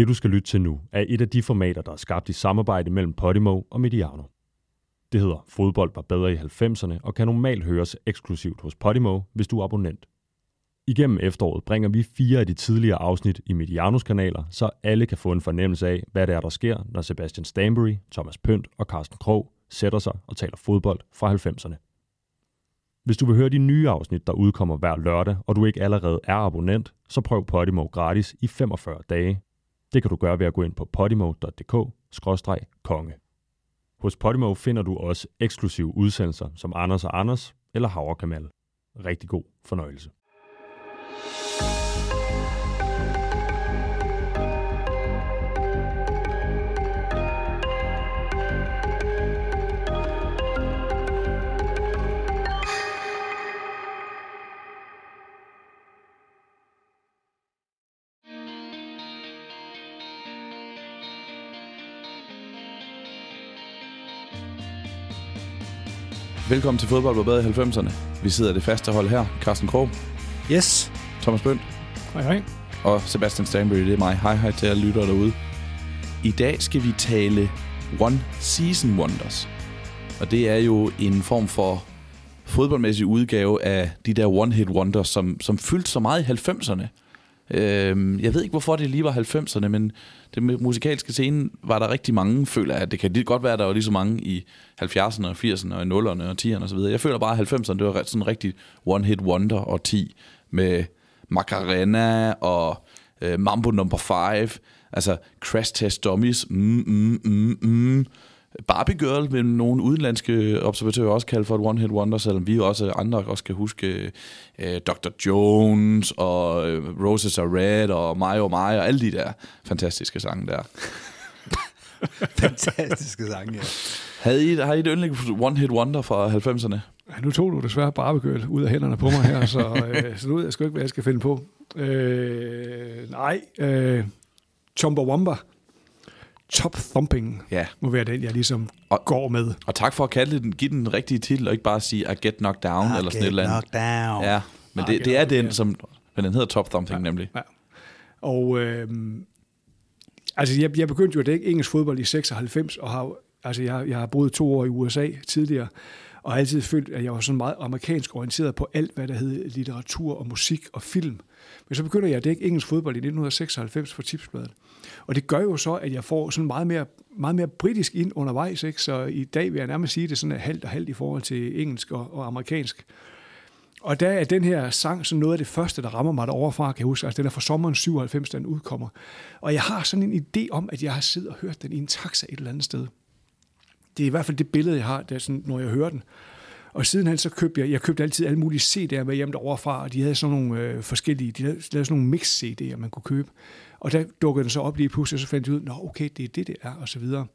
Det du skal lytte til nu er et af de formater, der er skabt i samarbejde mellem Podimo og Mediano. Det hedder Fodbold var bedre i 90'erne og kan normalt høres eksklusivt hos Podimo, hvis du er abonnent. Igennem efteråret bringer vi fire af de tidligere afsnit i Medianos kanaler, så alle kan få en fornemmelse af, hvad det er, der sker, når Sebastian Stanbury, Thomas Pønt og Carsten Krog sætter sig og taler fodbold fra 90'erne. Hvis du vil høre de nye afsnit, der udkommer hver lørdag, og du ikke allerede er abonnent, så prøv Podimo gratis i 45 dage. Det kan du gøre ved at gå ind på podimo.dk-konge. Hos Podimo finder du også eksklusive udsendelser som Anders og Anders eller Havrekamal. Rigtig god fornøjelse. Velkommen til Fodbold var bedre i 90'erne. Vi sidder det faste hold her. Carsten Krog, Yes. Thomas Bønt Hej, hej. og Sebastian Stanbury. Det er mig. Hej hej til alle lyttere derude. I dag skal vi tale One Season Wonders. Og det er jo en form for fodboldmæssig udgave af de der one-hit wonders, som, som fyldte så meget i 90'erne. Øhm, jeg ved ikke, hvorfor det lige var 90'erne, men det musikalske scene var der rigtig mange, føler jeg. Det kan lige godt være, at der var lige så mange i 70'erne og 80'erne og 0'erne og 10'erne osv. Jeg føler bare, at 90'erne, det var sådan en rigtig one-hit wonder og 10 med Macarena og øh, Mambo Number 5, altså Crash Test Dummies, mm, mm, mm, mm. Barbie Girl vil nogle udenlandske observatører også kalde for et one-hit wonder, selvom vi også andre også kan huske øh, Dr. Jones og øh, Roses Are Red og My Oh My og alle de der fantastiske sange der. Fantastiske sange, ja. Havde I, har I et yndling one-hit wonder fra 90'erne? Ja, nu tog du desværre barbegøl ud af hænderne på mig her, så, øh, så nu ved jeg sgu ikke, hvad jeg skal finde på. Øh, nej, øh, Chumbawamba, Top Thumping, Ja. må være den, jeg ligesom Og- går med. Og tak for at kalde den, give den den rigtige titel, og ikke bare sige I Get Knocked Down I eller sådan et eller andet. knocked down. Ja, men I det, det er den, down. som... Men den hedder Top Thumping ja. nemlig. Ja. Og øh, altså, jeg, jeg begyndte jo at dække engelsk fodbold i 96, og har, altså, jeg, jeg har boet to år i USA tidligere, og har altid følt, at jeg var sådan meget amerikansk orienteret på alt, hvad der hed litteratur og musik og film. Men så begynder jeg at dække engelsk fodbold i 1996 for Tipsbladet. Og det gør jo så, at jeg får sådan meget mere, meget mere britisk ind undervejs. Ikke? Så i dag vil jeg nærmest sige, at det sådan er halvt og halvt i forhold til engelsk og, og amerikansk. Og der er den her sang sådan noget af det første, der rammer mig deroverfra, kan jeg huske. Altså den er fra sommeren 97, den udkommer. Og jeg har sådan en idé om, at jeg har siddet og hørt den i en taxa et eller andet sted. Det er i hvert fald det billede, jeg har, der sådan, når jeg hører den. Og sidenhen så købte jeg, jeg købte altid alle mulige CD'er med hjem derovre fra, og de havde sådan nogle øh, forskellige, de havde lavede sådan nogle mix-CD'er, man kunne købe. Og der dukkede den så op lige pludselig, og så fandt jeg ud, nå okay, det er det, det er, og så videre.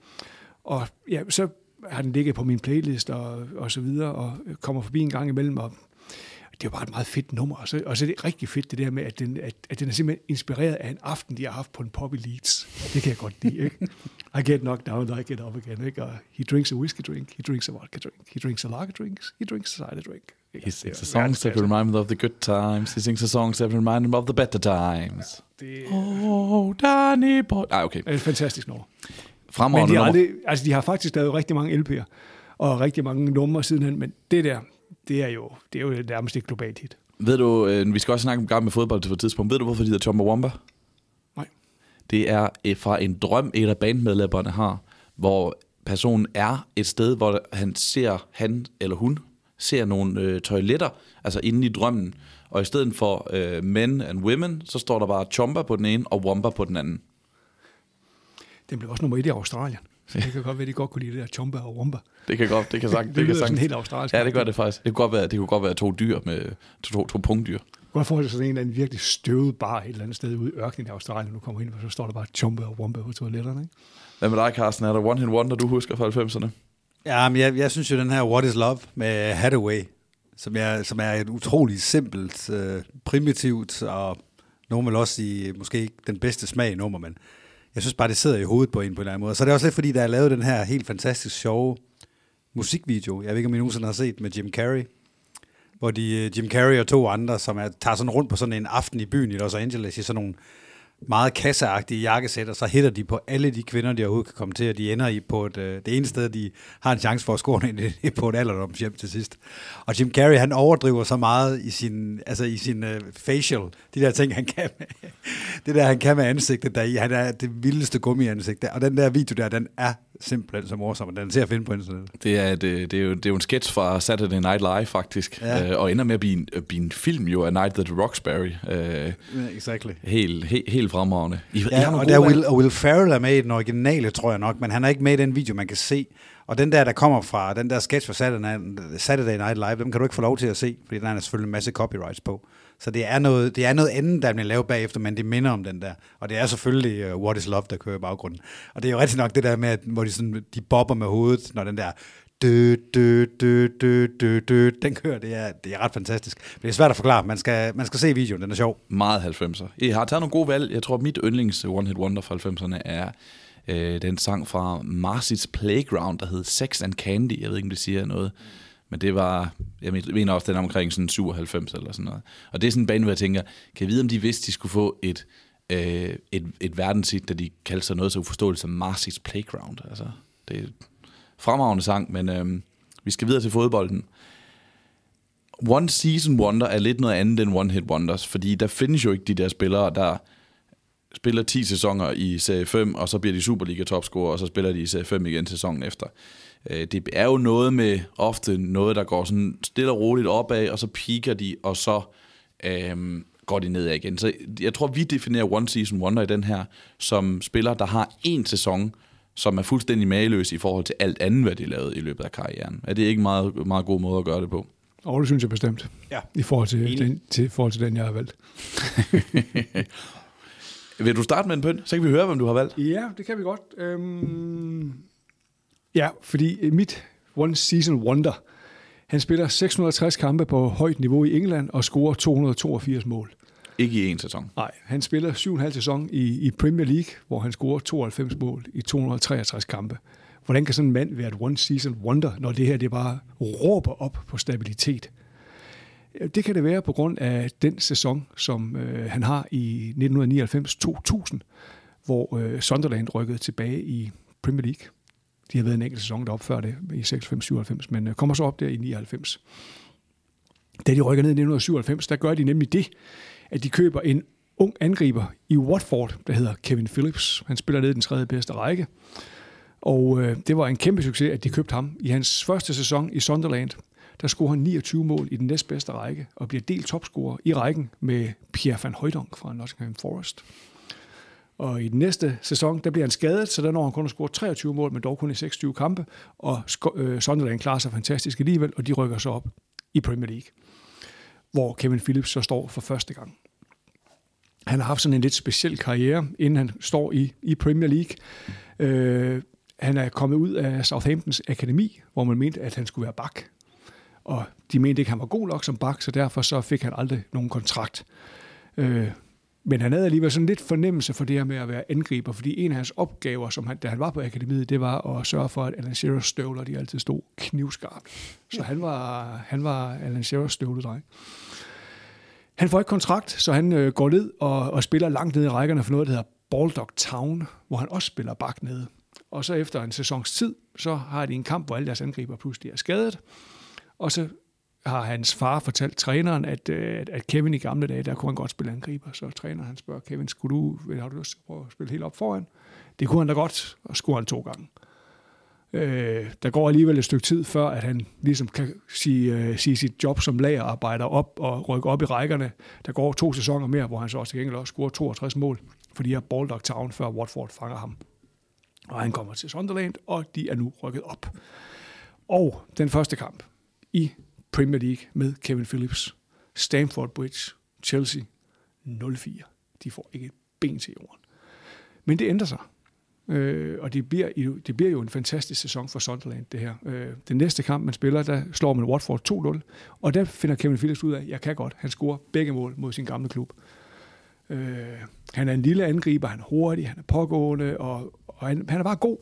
Og ja, så har den ligget på min playlist og, og så videre, og kommer forbi en gang imellem, og det er jo bare et meget fedt nummer. Og så, og så er det rigtig fedt det der med, at den, at, at den er simpelthen inspireret af en aften, de har haft på en pub i Leeds. Det kan jeg godt lide, ikke? I get knocked down, I get up again, ikke? Og he drinks a whiskey drink, he drinks a vodka drink, he drinks a lager drink, he drinks a cider drink. He sings the songs that remind me of the good times. He sings the songs that remind him of the better times. Det Oh, Danny boy. Ej, okay. er et fantastisk nummer. Men Fremragende de har, aldrig, altså, de har faktisk lavet rigtig mange LP'er, og rigtig mange numre sidenhen, men det der, det er jo, det er jo nærmest et globalt hit. Ved du, øh, vi skal også snakke om gang med fodbold til et tidspunkt. Ved du, hvorfor de hedder Chumbawamba? Nej. Det er øh, fra en drøm, et af bandmedlemmerne har, hvor personen er et sted, hvor han ser, han eller hun ser nogle øh, toiletter, altså inde i drømmen. Og i stedet for øh, men and women, så står der bare chomba på den ene og wamba på den anden. Den blev også nummer et i Australien. Så det kan godt være, at de godt kunne lide det der chomba og womba. Det kan godt, det kan sagt, Det, det, kan sagt. helt australsk. Ja, det gør det faktisk. Det kunne godt være, det kunne godt være to dyr med to, to, to punktdyr. Godt forestille sig sådan en eller anden virkelig støvet bar et eller andet sted ude i ørkenen i Australien. Nu kommer ind, og så står der bare chomba og womba på toiletterne. Ikke? Hvad med dig, Carsten? Er der one hit wonder, du husker fra 90'erne? Ja, men jeg, jeg synes jo, den her What is Love med Hathaway, som er, som er et utroligt simpelt, øh, primitivt, og nogen vil også sige, måske ikke den bedste smag i nummer, men jeg synes bare, det sidder i hovedet på en på en eller anden måde. Så det er også lidt fordi, der er lavet den her helt fantastisk sjove musikvideo, jeg ved ikke, om I nogensinde har set med Jim Carrey, hvor de, øh, Jim Carrey og to andre, som er, tager sådan rundt på sådan en aften i byen i Los Angeles, i sådan nogle meget kasseagtige jakkesæt, og så hitter de på alle de kvinder, de overhovedet kan komme til, og de ender i på et, øh, det ene sted, de har en chance for at score ind i- på et alderdomshjem til sidst. Og Jim Carrey, han overdriver så meget i sin, altså i sin uh, facial, de der ting, han kan med, det der, han kan med ansigtet der i, han er det vildeste gummiansigt der, og den der video der, den er simpelthen så morsom, den er til at finde på internettet. Det er, det, det, er jo, det er jo en sketch fra Saturday Night Live, faktisk. Ja. Øh, og ender med at blive en, at blive en film jo af Night at the Roxbury. Øh, Exactly. helt, helt, helt fremragende. I, I Ja, nogle og, der. Will, og Will Ferrell er med i den originale, tror jeg nok, men han er ikke med i den video, man kan se. Og den der, der kommer fra, den der sketch fra Saturday, Saturday Night Live, dem kan du ikke få lov til at se, fordi der er selvfølgelig en masse copyrights på. Så det er noget, det er noget andet, der bliver lavet bagefter, men det minder om den der. Og det er selvfølgelig uh, What is Love, der kører i baggrunden. Og det er jo rigtig nok det der med, at, hvor de, sådan, de bobber med hovedet, når den der dø, dø, dø, dø, dø, dø, den kører. Det er, det er ret fantastisk. Men det er svært at forklare. Man skal, man skal se videoen, den er sjov. Meget 90'er. I har taget nogle gode valg. Jeg tror, mit yndlings One Hit Wonder fra 90'erne er øh, den sang fra Marcy's Playground, der hed Sex and Candy. Jeg ved ikke, om det siger noget. Men det var, jeg mener også, den omkring sådan 97 eller sådan noget. Og det er sådan en bane, hvor jeg tænker, kan jeg vide, om de vidste, de skulle få et, øh, et, et verdenshit, da de kaldte sig noget så uforståeligt som Marcy's Playground. Altså, det er en fremragende sang, men øh, vi skal videre til fodbolden. One Season Wonder er lidt noget andet end One Hit Wonders, fordi der findes jo ikke de der spillere, der spiller 10 sæsoner i Serie 5, og så bliver de Superliga topscorer, og så spiller de i Serie 5 igen sæsonen efter. Øh, Det er jo noget med ofte noget, der går sådan stille og roligt opad, og så piker de, og så øhm, går de nedad igen. Så jeg tror, vi definerer One Season Wonder i den her, som spiller, der har en sæson, som er fuldstændig mageløs i forhold til alt andet, hvad de lavede i løbet af karrieren. Er det ikke en meget, meget god måde at gøre det på? Og det synes jeg bestemt, Ja. i forhold til, Enig. den, til, i forhold til den, jeg har valgt. Vil du starte med en pynt? Så kan vi høre, hvem du har valgt. Ja, det kan vi godt. Øhm, ja, fordi mit One Season Wonder, han spiller 660 kampe på højt niveau i England og scorer 282 mål. Ikke i en sæson. Nej, han spiller 7,5 sæson i, i Premier League, hvor han scorer 92 mål i 263 kampe. Hvordan kan sådan en mand være et one season wonder, når det her det bare råber op på stabilitet? Det kan det være på grund af den sæson, som øh, han har i 1999-2000, hvor øh, Sunderland rykkede tilbage i Premier League. De har været en enkelt sæson deroppe før det, i 96-97, men øh, kommer så op der i 99. Da de rykker ned i 1997, der gør de nemlig det, at de køber en ung angriber i Watford, der hedder Kevin Phillips. Han spiller ned i den tredje bedste række. Og øh, det var en kæmpe succes, at de købte ham. I hans første sæson i Sunderland, der scorer han 29 mål i den næstbedste række, og bliver delt topscorer i rækken med Pierre van Højdonk fra Nottingham Forest. Og i den næste sæson, der bliver han skadet, så der når han kun at score 23 mål, men dog kun i 26 kampe. Og øh, Sunderland klarer sig fantastisk alligevel, og de rykker så op i Premier League, hvor Kevin Phillips så står for første gang. Han har haft sådan en lidt speciel karriere, inden han står i, i Premier League. Øh, han er kommet ud af Southamptons akademi, hvor man mente, at han skulle være bak. Og de mente ikke, at han var god nok som bak, så derfor så fik han aldrig nogen kontrakt. Øh, men han havde alligevel sådan lidt fornemmelse for det her med at være angriber, fordi en af hans opgaver, som han, da han var på akademiet, det var at sørge for, at Alan Shearers støvler, de altid stod knivskarpt. Så han var, han var Alan Shearers støvledreng. Han får ikke kontrakt, så han øh, går ned og, og spiller langt ned i rækkerne for noget, der hedder Baldock Town, hvor han også spiller bak nede. Og så efter en sæsons tid, så har de en kamp, hvor alle deres angriber pludselig er skadet. Og så har hans far fortalt træneren, at, øh, at, at Kevin i gamle dage, der kunne han godt spille angriber. Så træneren han spørger Kevin, skulle du, har du lyst til at prøve at spille helt op foran? Det kunne han da godt, og skulle han to gange. Øh, der går alligevel et stykke tid, før at han ligesom kan sige, øh, sige sit job som lagerarbejder op og rykke op i rækkerne. Der går to sæsoner mere, hvor han så også til gengæld også scorer 62 mål, fordi er Baldock Town, før Watford fanger ham. Og han kommer til Sunderland, og de er nu rykket op. Og den første kamp i Premier League med Kevin Phillips. Stamford Bridge, Chelsea 0-4. De får ikke et ben til jorden. Men det ændrer sig. Øh, og det bliver, det bliver jo en fantastisk sæson for Sunderland, det her. Øh, den næste kamp, man spiller, der slår man Watford 2-0, og der finder Kevin Phillips ud af, at jeg kan godt. Han scorer begge mål mod sin gamle klub. Øh, han er en lille angriber, han er hurtig, han er pågående, og, og han, han er bare god.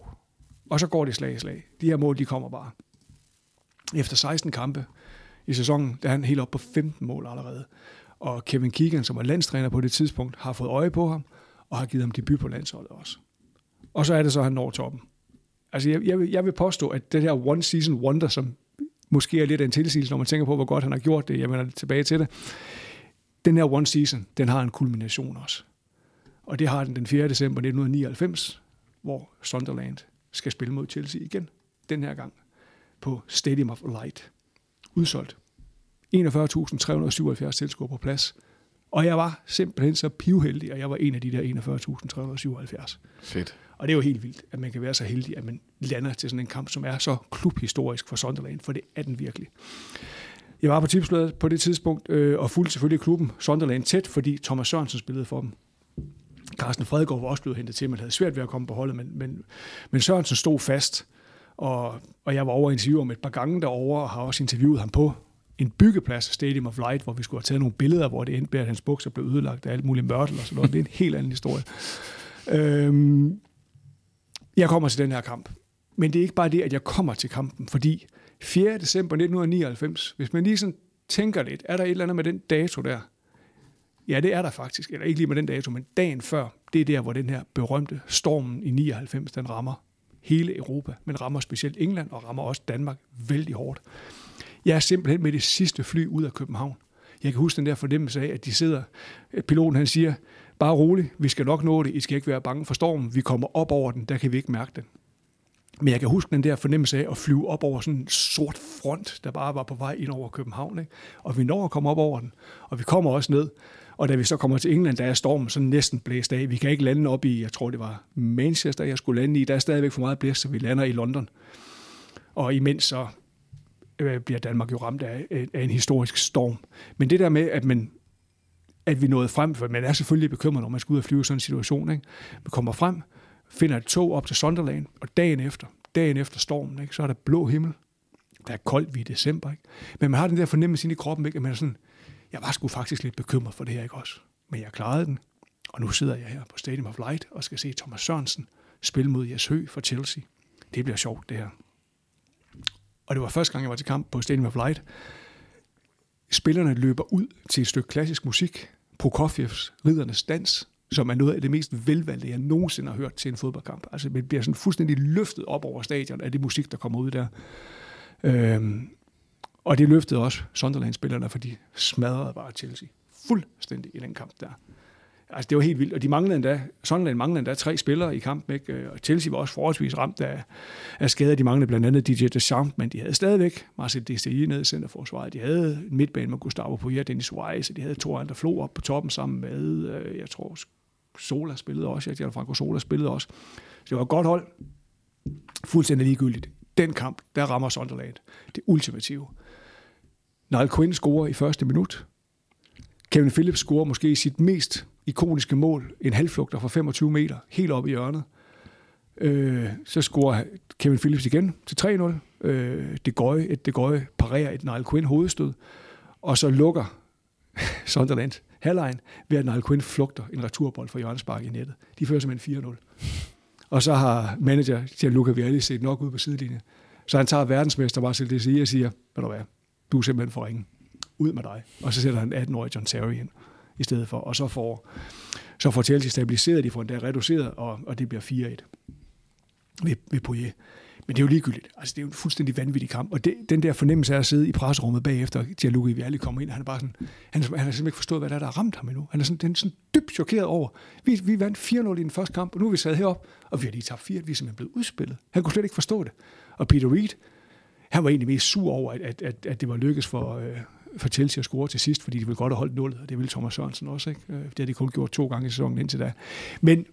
Og så går det slag i slag. De her mål, de kommer bare. Efter 16 kampe i sæsonen, der er han helt op på 15 mål allerede. Og Kevin Keegan, som var landstræner på det tidspunkt, har fået øje på ham, og har givet ham debut på landsholdet også. Og så er det så, at han når toppen. Altså, jeg, jeg, vil, jeg vil påstå, at det her one season wonder, som måske er lidt af en tilsigelse, når man tænker på, hvor godt han har gjort det, jeg vender tilbage til det, den her one season, den har en kulmination også. Og det har den den 4. december 1999, hvor Sunderland skal spille mod Chelsea igen. Den her gang på Stadium of Light. Udsolgt. 41.377 tilskuere på plads. Og jeg var simpelthen så pivheldig, at jeg var en af de der 41.377. Fedt. Og det er jo helt vildt, at man kan være så heldig, at man lander til sådan en kamp, som er så klubhistorisk for Sunderland, for det er den virkelig. Jeg var på tipsbladet på det tidspunkt, øh, og fulgte selvfølgelig klubben Sunderland tæt, fordi Thomas Sørensen spillede for dem. Carsten Fredgaard var også blevet hentet til, man havde svært ved at komme på holdet, men, men, men Sørensen stod fast, og, og jeg var over interview om et par gange derovre, og har også interviewet ham på en byggeplads, Stadium of Light, hvor vi skulle have taget nogle billeder, hvor det endte med, at hans bukser blev ødelagt af alt muligt mørtel og sådan noget. Det er en helt anden historie. Øhm, jeg kommer til den her kamp. Men det er ikke bare det, at jeg kommer til kampen, fordi 4. december 1999, hvis man lige sådan tænker lidt, er der et eller andet med den dato der? Ja, det er der faktisk. Eller ikke lige med den dato, men dagen før, det er der, hvor den her berømte stormen i 99, den rammer hele Europa, men rammer specielt England og rammer også Danmark vældig hårdt. Jeg er simpelthen med det sidste fly ud af København. Jeg kan huske den der fornemmelse af, at de sidder, piloten han siger, bare rolig, vi skal nok nå det, I skal ikke være bange for stormen, vi kommer op over den, der kan vi ikke mærke den. Men jeg kan huske den der fornemmelse af at flyve op over sådan en sort front, der bare var på vej ind over København. Ikke? Og vi når at komme op over den, og vi kommer også ned. Og da vi så kommer til England, der er stormen så næsten blæst af. Vi kan ikke lande op i, jeg tror det var Manchester, jeg skulle lande i. Der er stadigvæk for meget blæst, så vi lander i London. Og imens så øh, bliver Danmark jo ramt af, af en historisk storm. Men det der med, at man at vi nåede frem, for man er selvfølgelig bekymret, når man skal ud og flyve i sådan en situation. Ikke? Vi kommer frem, finder et tog op til Sunderland, og dagen efter, dagen efter stormen, ikke? så er der blå himmel. Der er koldt, vi i december. Ikke? Men man har den der fornemmelse i kroppen, ikke? at man er sådan, jeg var sgu faktisk lidt bekymret for det her, ikke også? Men jeg klarede den, og nu sidder jeg her på Stadium of Light og skal se Thomas Sørensen spille mod Jes Høgh for Chelsea. Det bliver sjovt, det her. Og det var første gang, jeg var til kamp på Stadium of Light. Spillerne løber ud til et stykke klassisk musik, Prokofievs Riddernes Dans, som er noget af det mest velvalgte, jeg nogensinde har hørt til en fodboldkamp. Altså, man bliver sådan fuldstændig løftet op over stadion af det musik, der kommer ud der. Øhm, og det løftede også Sunderland-spillerne, for de smadrede bare Chelsea fuldstændig i den kamp der. Altså, det var helt vildt. Og de manglede endda, Sunderland manglede endda tre spillere i kampen, ikke? Øh, og Chelsea var også forholdsvis ramt af, af skader. De manglede blandt andet DJ Deschamps, men de havde stadigvæk Marcel Desailly nede i centerforsvaret. De havde en midtbane med Gustavo Poirier, Dennis Wise, og de havde to andre Flo op på toppen sammen med, øh, jeg tror, Sola spillede også. Jeg Franco Sola spillede også. Så det var et godt hold. Fuldstændig ligegyldigt. Den kamp, der rammer Sunderland. Det ultimative. Niall Quinn scorer i første minut. Kevin Phillips scorer måske sit mest ikoniske mål, en halvflugter fra 25 meter, helt op i hjørnet. Øh, så scorer Kevin Phillips igen til 3-0. Øh, det Gøje, et det Gøje parerer et Niall Quinn hovedstød, og så lukker Sunderland halvlejen ved at Niall Quinn flugter en returbold fra hjørnespark i nettet. De fører simpelthen 4-0. Og så har manager Gianluca Vialli set nok ud på sidelinjen. Så han tager verdensmester Marcel Desir og siger, ved du hvad, du er simpelthen for ringe. Ud med dig. Og så sætter han 18-årig John Terry ind i stedet for. Og så får, så får Chelsea stabiliseret, de får endda reduceret, og, og det bliver 4-1 ved, ved Poirier. Men det er jo ligegyldigt. Altså, det er jo en fuldstændig vanvittig kamp. Og det, den der fornemmelse af at sidde i presserummet bagefter, Gianluca Vialli kommer ind, han er bare sådan, han, han har simpelthen ikke forstået, hvad der er, der har ramt ham endnu. Han er sådan, den er sådan dybt chokeret over. Vi, vi vandt 4-0 i den første kamp, og nu er vi sad herop, og vi har lige tabt 4 vi er simpelthen blevet udspillet. Han kunne slet ikke forstå det. Og Peter Reed, han var egentlig mest sur over, at, at, at, at det var lykkedes for, øh, for Chelsea at score til sidst, fordi de ville godt have holdt nullet, og det ville Thomas Sørensen også. Ikke? Øh, det har de kun gjort to gange i sæsonen indtil da. Men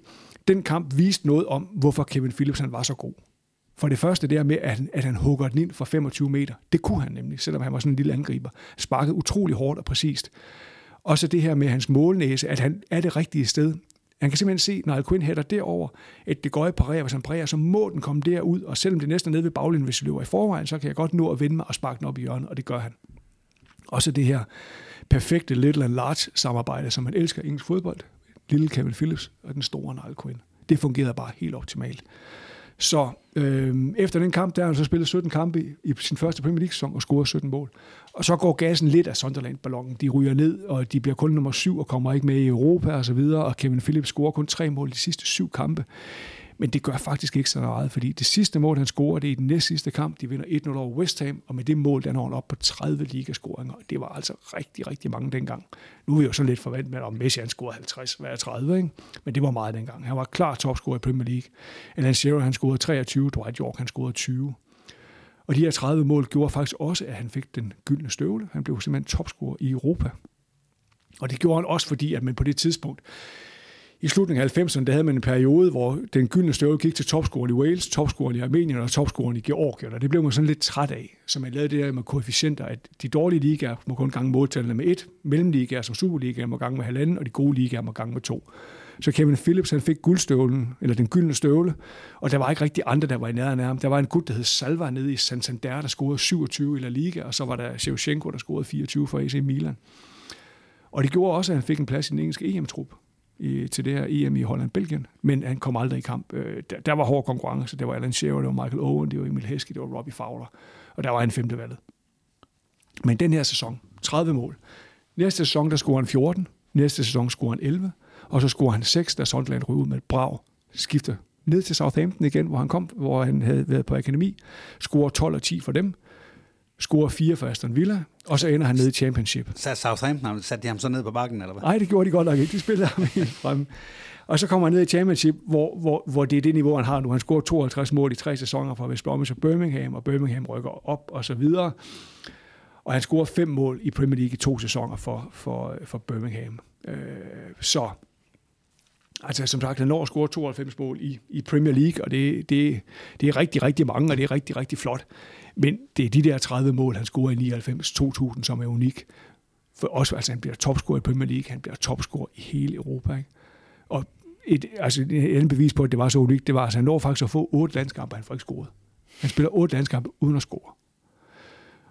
den kamp viste noget om, hvorfor Kevin Phillips han var så god. For det første der med, at han, at han hugger den ind fra 25 meter. Det kunne han nemlig, selvom han var sådan en lille angriber. Sparket utrolig hårdt og præcist. Og så det her med hans målnæse, at han er det rigtige sted. Han kan simpelthen se, når Quinn hætter derover, at det går i parerer, hvis han parerer, så må den komme derud, og selvom det næsten er nede ved baglinjen, hvis vi løber i forvejen, så kan jeg godt nå at vende mig og sparke den op i hjørnet, og det gør han. Også det her perfekte little and large samarbejde, som man elsker i engelsk fodbold. Lille Kevin Phillips og den store Niall Quinn. Det fungerede bare helt optimalt. Så øh, efter den kamp, der har han så spillet 17 kampe i, i sin første Premier League-sæson og scoret 17 mål. Og så går gassen lidt af Sunderland-ballonen. De ryger ned, og de bliver kun nummer syv og kommer ikke med i Europa og så videre, og Kevin Phillips scorer kun tre mål de sidste syv kampe. Men det gør faktisk ikke så meget, fordi det sidste mål, han scorer, det er i den næst sidste kamp. De vinder 1-0 over West Ham, og med det mål, der når han op på 30 ligascoringer. Det var altså rigtig, rigtig mange dengang. Nu er vi jo sådan lidt forventet med, at Messi han scorede 50, hvad er 30, ikke? Men det var meget dengang. Han var klar topscorer i Premier League. Alan Shearer, han scorede 23, Dwight York, han scorede 20. Og de her 30 mål gjorde faktisk også, at han fik den gyldne støvle. Han blev simpelthen topscorer i Europa. Og det gjorde han også, fordi at man på det tidspunkt, i slutningen af 90'erne, der havde man en periode, hvor den gyldne støvle gik til topscoren i Wales, topscoren i Armenien og topscoren i Georgien, og det blev man sådan lidt træt af. Så man lavede det der med koefficienter, at de dårlige ligaer må kun gange måltallene med et, mellemligaer som Superligaer må gange med halvanden, og de gode ligaer må gange med to. Så Kevin Phillips, han fik guldstøvlen, eller den gyldne støvle, og der var ikke rigtig andre, der var i nærheden af ham. Der var en gut, der hed Salva nede i Santander, der scorede 27 i La Liga, og så var der Shevchenko, der scorede 24 for AC Milan. Og det gjorde også, at han fik en plads i den engelske EM-trup i, til det her EM i Holland-Belgien, men han kom aldrig i kamp. Øh, der, der var hård konkurrence. Det var Alan Shearer, det var Michael Owen, det var Emil Heskey, det var Robbie Fowler, og der var han femte valget. Men den her sæson, 30 mål. Næste sæson, der scorer han 14. Næste sæson scorer han 11. Og så scorer han 6, da Sunderland ryger ud med et brag. Skifter ned til Southampton igen, hvor han kom, hvor han havde været på akademi. Scorer 12 og 10 for dem. Scorer 4 for Aston Villa. Og så ender han ned i Championship. Så Southampton, satte de ham så ned på bakken, eller hvad? Nej, det gjorde de godt nok ikke. De spillede ham helt frem. Og så kommer han ned i Championship, hvor, hvor, hvor det er det niveau, han har nu. Han scorer 52 mål i tre sæsoner fra West Bromwich og Birmingham, og Birmingham rykker op og så videre. Og han scorer fem mål i Premier League i to sæsoner for, for, for Birmingham. Øh, så Altså som sagt, han når at score 92 mål i, i Premier League, og det, det, det er rigtig, rigtig mange, og det er rigtig, rigtig flot. Men det er de der 30 mål, han scorer i 99-2000, som er unik. For også, altså han bliver topscorer i Premier League, han bliver topscorer i hele Europa. Ikke? Og et, altså, et bevis på, at det var så unikt, det var, at altså, han når faktisk at få otte landskampe, han får ikke scoret. Han spiller otte landskampe uden at score.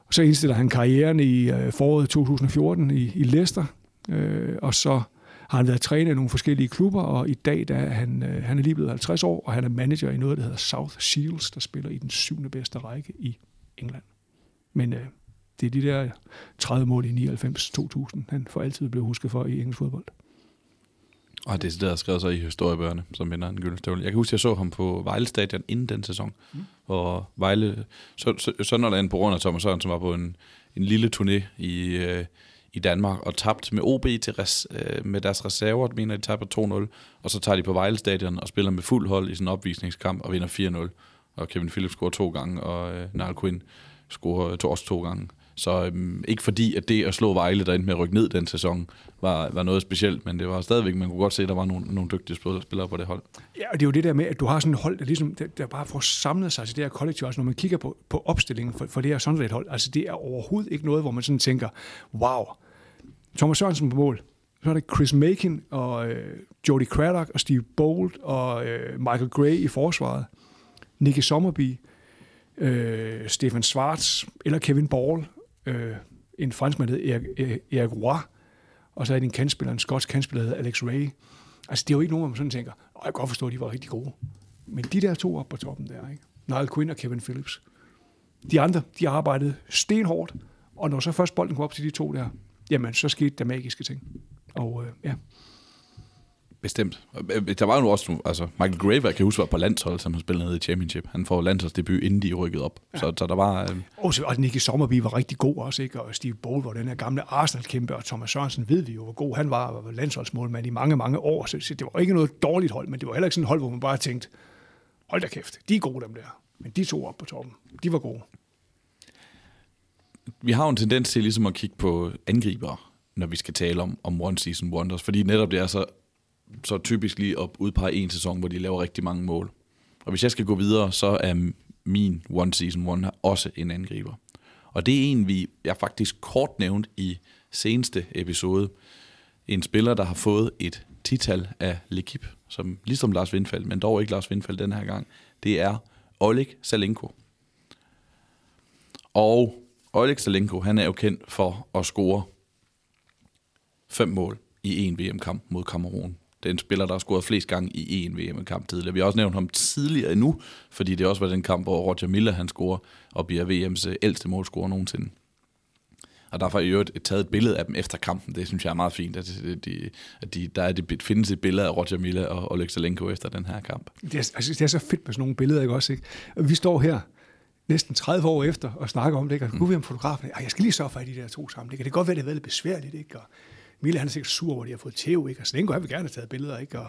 Og så indstiller han karrieren i øh, foråret 2014 i, i Leicester, øh, og så har han været træner i nogle forskellige klubber, og i dag der er han, øh, han er lige blevet 50 år, og han er manager i noget, der hedder South Shields, der spiller i den syvende bedste række i England. Men øh, det er de der 30 mål i 99-2000, han for altid blev husket for i engelsk fodbold. Og det er det, der skrevet sig i historiebøgerne, som vinder en gyldestøvle. Jeg kan huske, at jeg så ham på Vejle Stadion inden den sæson, mm. hvor Vejle, så, så, Sønderland på grund af Thomas Sørensen var på en, en lille turné i, øh, i Danmark og tabt med OB til res, øh, med deres reserver, mener de taber 2-0, og så tager de på Vejle Stadion og spiller med fuld hold i sådan en opvisningskamp og vinder 4-0. Og Kevin Phillips scorer to gange, og øh, Niall Quinn scorer to, også to gange. Så øhm, ikke fordi, at det at slå Vejle, der endte med at rykke ned den sæson, var, var noget specielt, men det var stadigvæk, man kunne godt se, at der var nogle, nogle dygtige spillere på det hold. Ja, og det er jo det der med, at du har sådan et hold, der, ligesom, der, der bare får samlet sig til det her kollektiv. Altså når man kigger på, på opstillingen for, for det her sådan et hold, altså det er overhovedet ikke noget, hvor man sådan tænker, wow, Thomas Sørensen på mål. Så er det Chris Makin og øh, Jody Craddock og Steve Bolt og øh, Michael Gray i forsvaret. Nicky Sommerby, øh, Stefan Schwartz eller Kevin Ball. Øh, en franskmand, der Erik, Erik øh, Roy. Og så er det en kandspiller, en skotsk kandspiller, der Alex Ray. Altså, det er jo ikke nogen, hvor man sådan tænker, jeg kan godt forstå, at de var rigtig gode. Men de der to op på toppen der, ikke? Niall Quinn og Kevin Phillips. De andre, de arbejdede stenhårdt, og når så først bolden kom op til de to der, jamen så skete der magiske ting. Og øh, ja. Bestemt. Øh, der var jo også, altså Michael Graver, kan huske, var på landshold, som han spillede nede i Championship. Han får landsholdsdebut, inden de rykkede op. Ja. Så, så der var... Øh... Og, så, og Nicky Sommerby var rigtig god også, ikke? Og Steve Bowl var den her gamle Arsenal-kæmpe, og Thomas Sørensen ved vi jo, hvor god han var, og var landsholdsmålmand i mange, mange år. Så, så det var ikke noget dårligt hold, men det var heller ikke sådan et hold, hvor man bare tænkte, hold da kæft, de er gode dem der. Men de to op på toppen, de var gode. Vi har jo en tendens til ligesom at kigge på angribere når vi skal tale om, om One Season Wonders, fordi netop det er så, så typisk lige at udpege en sæson, hvor de laver rigtig mange mål. Og hvis jeg skal gå videre, så er min One Season One også en angriber. Og det er en, vi jeg faktisk kort nævnt i seneste episode. En spiller, der har fået et tital af Lekip, som ligesom Lars Windfeld, men dog ikke Lars Windfeld den her gang. Det er Oleg Salenko. Og Oleg Salenko, han er jo kendt for at score fem mål i en VM-kamp mod Kamerun den spiller, der har scoret flest gange i en VM-kamp tidligere. Vi har også nævnt ham tidligere endnu, fordi det også var den kamp, hvor Roger Miller han scorer og bliver VM's ældste målscorer nogensinde. Og derfor er i øvrigt taget et billede af dem efter kampen. Det synes jeg er meget fint, at, de, at de, der er det, findes et billede af Roger Miller og Alexalenko efter den her kamp. Det er, altså, det er så fedt med sådan nogle billeder, ikke også? Ikke? Vi står her næsten 30 år efter og snakker om det, ikke? Og kunne vi om fotografen? Jeg skal lige sørge for, at de der to sammen. Det kan det godt være, det er lidt besværligt, ikke? Og Mille han er sikkert sur over, at de har fået tæv, ikke? Og Slenko, han vil gerne have taget billeder, ikke? Og,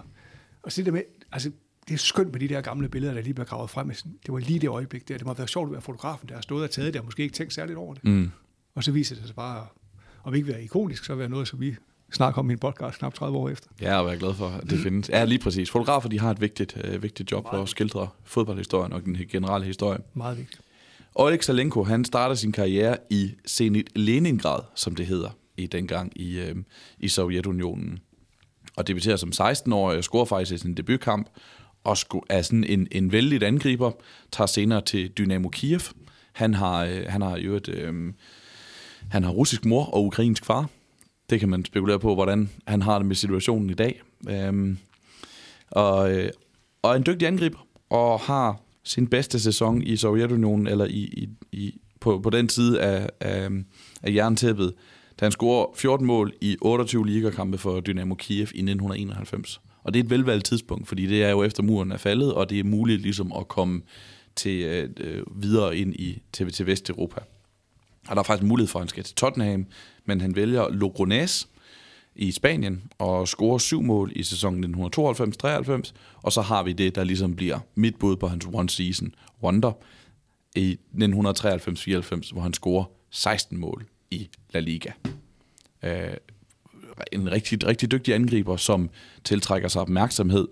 og så det med, altså, det er skønt med de der gamle billeder, der lige bliver gravet frem. Det var lige det øjeblik der. Det må have været sjovt at være fotografen, der har stået og taget det, og måske ikke tænkt særligt over det. Mm. Og så viser det sig bare, om ikke være ikonisk, så være noget, som vi snakker om i en podcast knap 30 år efter. Ja, og jeg er glad for, at det findes. Ja, lige præcis. Fotografer, de har et vigtigt, øh, vigtigt job for at skildre fodboldhistorien og den generelle historie. Meget vigtigt. Oleg Salenko, han starter sin karriere i Zenit Leningrad, som det hedder, i dengang i, øh, i Sovjetunionen. Og debuterer som 16-årig og scorer faktisk i sin debutkamp, og er sådan en, en vældig angriber, tager senere til Dynamo Kiev. Han har, øh, han har jo et, øh, han har russisk mor og ukrainsk far. Det kan man spekulere på, hvordan han har det med situationen i dag. Øh, og, øh, og en dygtig angriber, og har sin bedste sæson i Sovjetunionen, eller i, i, i, på, på den side af, af, af jerntæppet, da han scorer 14 mål i 28 ligakampe for Dynamo Kiev i 1991. Og det er et velvalgt tidspunkt, fordi det er jo efter muren er faldet, og det er muligt ligesom at komme til øh, øh videre ind i til, til Vesteuropa. Og der er faktisk mulighed for, at han skal til Tottenham, men han vælger Logrones i Spanien og scorer syv mål i sæsonen 1992-93, og så har vi det, der ligesom bliver mit bud på hans one season wonder i 1993-94, hvor han scorer 16 mål i La Liga. Øh, en rigtig, rigtig dygtig angriber, som tiltrækker sig opmærksomhed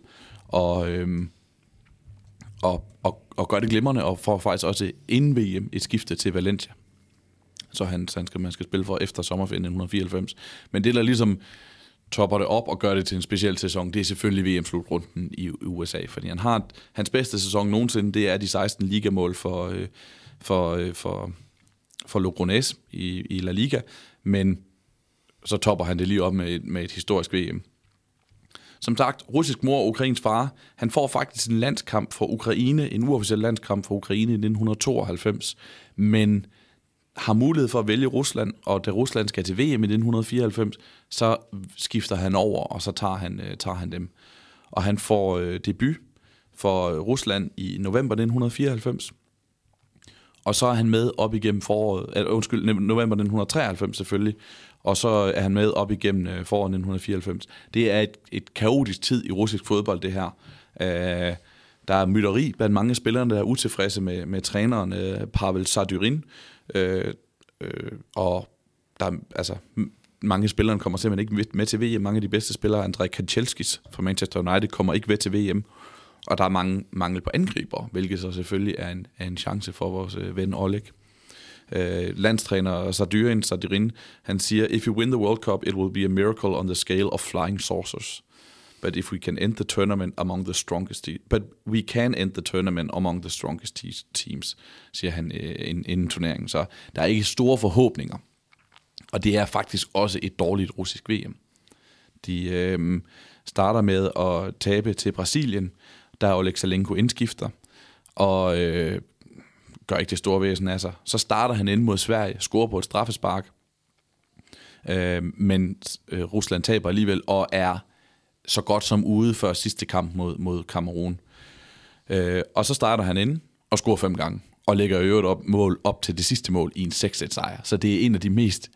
og, øhm, og, og, og gør det glimrende, og får faktisk også inden VM et skifte til Valencia så han, så han skal, man skal spille for efter sommerferien 1994. Men det, der ligesom topper det op og gør det til en speciel sæson, det er selvfølgelig VM-slutrunden i USA, fordi han har hans bedste sæson nogensinde, det er de 16 ligamål for, øh, for, øh, for, for Logrones i, i La Liga, men så topper han det lige op med, et, med et historisk VM. Som sagt, russisk mor og ukrainsk far, han får faktisk en landskamp for Ukraine, en uofficiel landskamp for Ukraine i 1992, men har mulighed for at vælge Rusland, og da Rusland skal til VM i 1994, så skifter han over, og så tager han, øh, tager han dem. Og han får øh, debut for Rusland i november 1994. Og så er han med op igennem foråret, eller, undskyld, november 1993 selvfølgelig, og så er han med op igennem øh, foråret 1994. Det er et, et kaotisk tid i russisk fodbold, det her. Øh, der er mytteri blandt mange spillere, der er utilfredse med, med træneren øh, Pavel Sadyrin, Øh, øh, og der altså, mange spillere kommer simpelthen ikke med til VM. Mange af de bedste spillere, Andrej Kanchelskis fra Manchester United, kommer ikke med til VM. Og der er mange mangel på angriber, hvilket så selvfølgelig er en, er en chance for vores øh, ven Oleg. Øh, landstræner Sardurin Sardirin, han siger, If you win the World Cup, it will be a miracle on the scale of flying saucers but if we can end the tournament among the strongest te- but we can end the tournament among the strongest te- teams, siger han øh, inden turneringen. Så der er ikke store forhåbninger. Og det er faktisk også et dårligt russisk VM. De øh, starter med at tabe til Brasilien, der Alexalenko indskifter, og øh, gør ikke det store væsen af sig. Så starter han ind mod Sverige, scorer på et straffespark, øh, men øh, Rusland taber alligevel, og er så godt som ude før sidste kamp mod, mod Kamerun. Øh, og så starter han ind og scorer fem gange, og lægger i øvrigt op, mål op til det sidste mål i en 6 sejr. Så det er en af de mest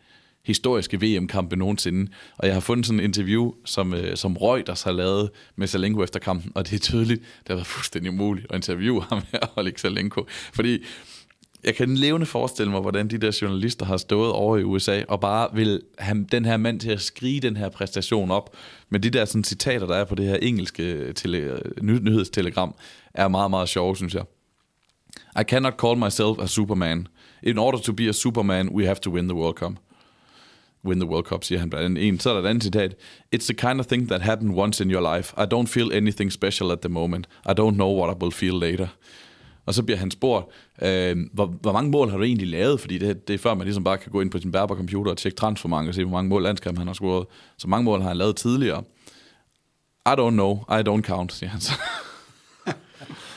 historiske VM-kampe nogensinde. Og jeg har fundet sådan en interview, som, øh, som Reuters har lavet med Salenko efter kampen, og det er tydeligt, det har været fuldstændig umuligt at interviewe ham her, Oleg Salenko. Fordi jeg kan levende forestille mig, hvordan de der journalister har stået over i USA og bare vil have den her mand til at skrige den her præstation op. Men de der sådan, citater, der er på det her engelske tele, nyhedstelegram, er meget, meget sjove, synes jeg. I cannot call myself a superman. In order to be a superman, we have to win the World Cup. Win the World Cup, siger han blandt andet. En, så er der et andet citat. It's the kind of thing that happened once in your life. I don't feel anything special at the moment. I don't know what I will feel later. Og så bliver han spurgt, øh, hvor, hvor mange mål har du egentlig lavet? Fordi det, det er før, man ligesom bare kan gå ind på sin bærbare computer og tjekke transfermark og se, hvor mange mål landskamp han har scoret. Så mange mål har han lavet tidligere. I don't know, I don't count, siger han så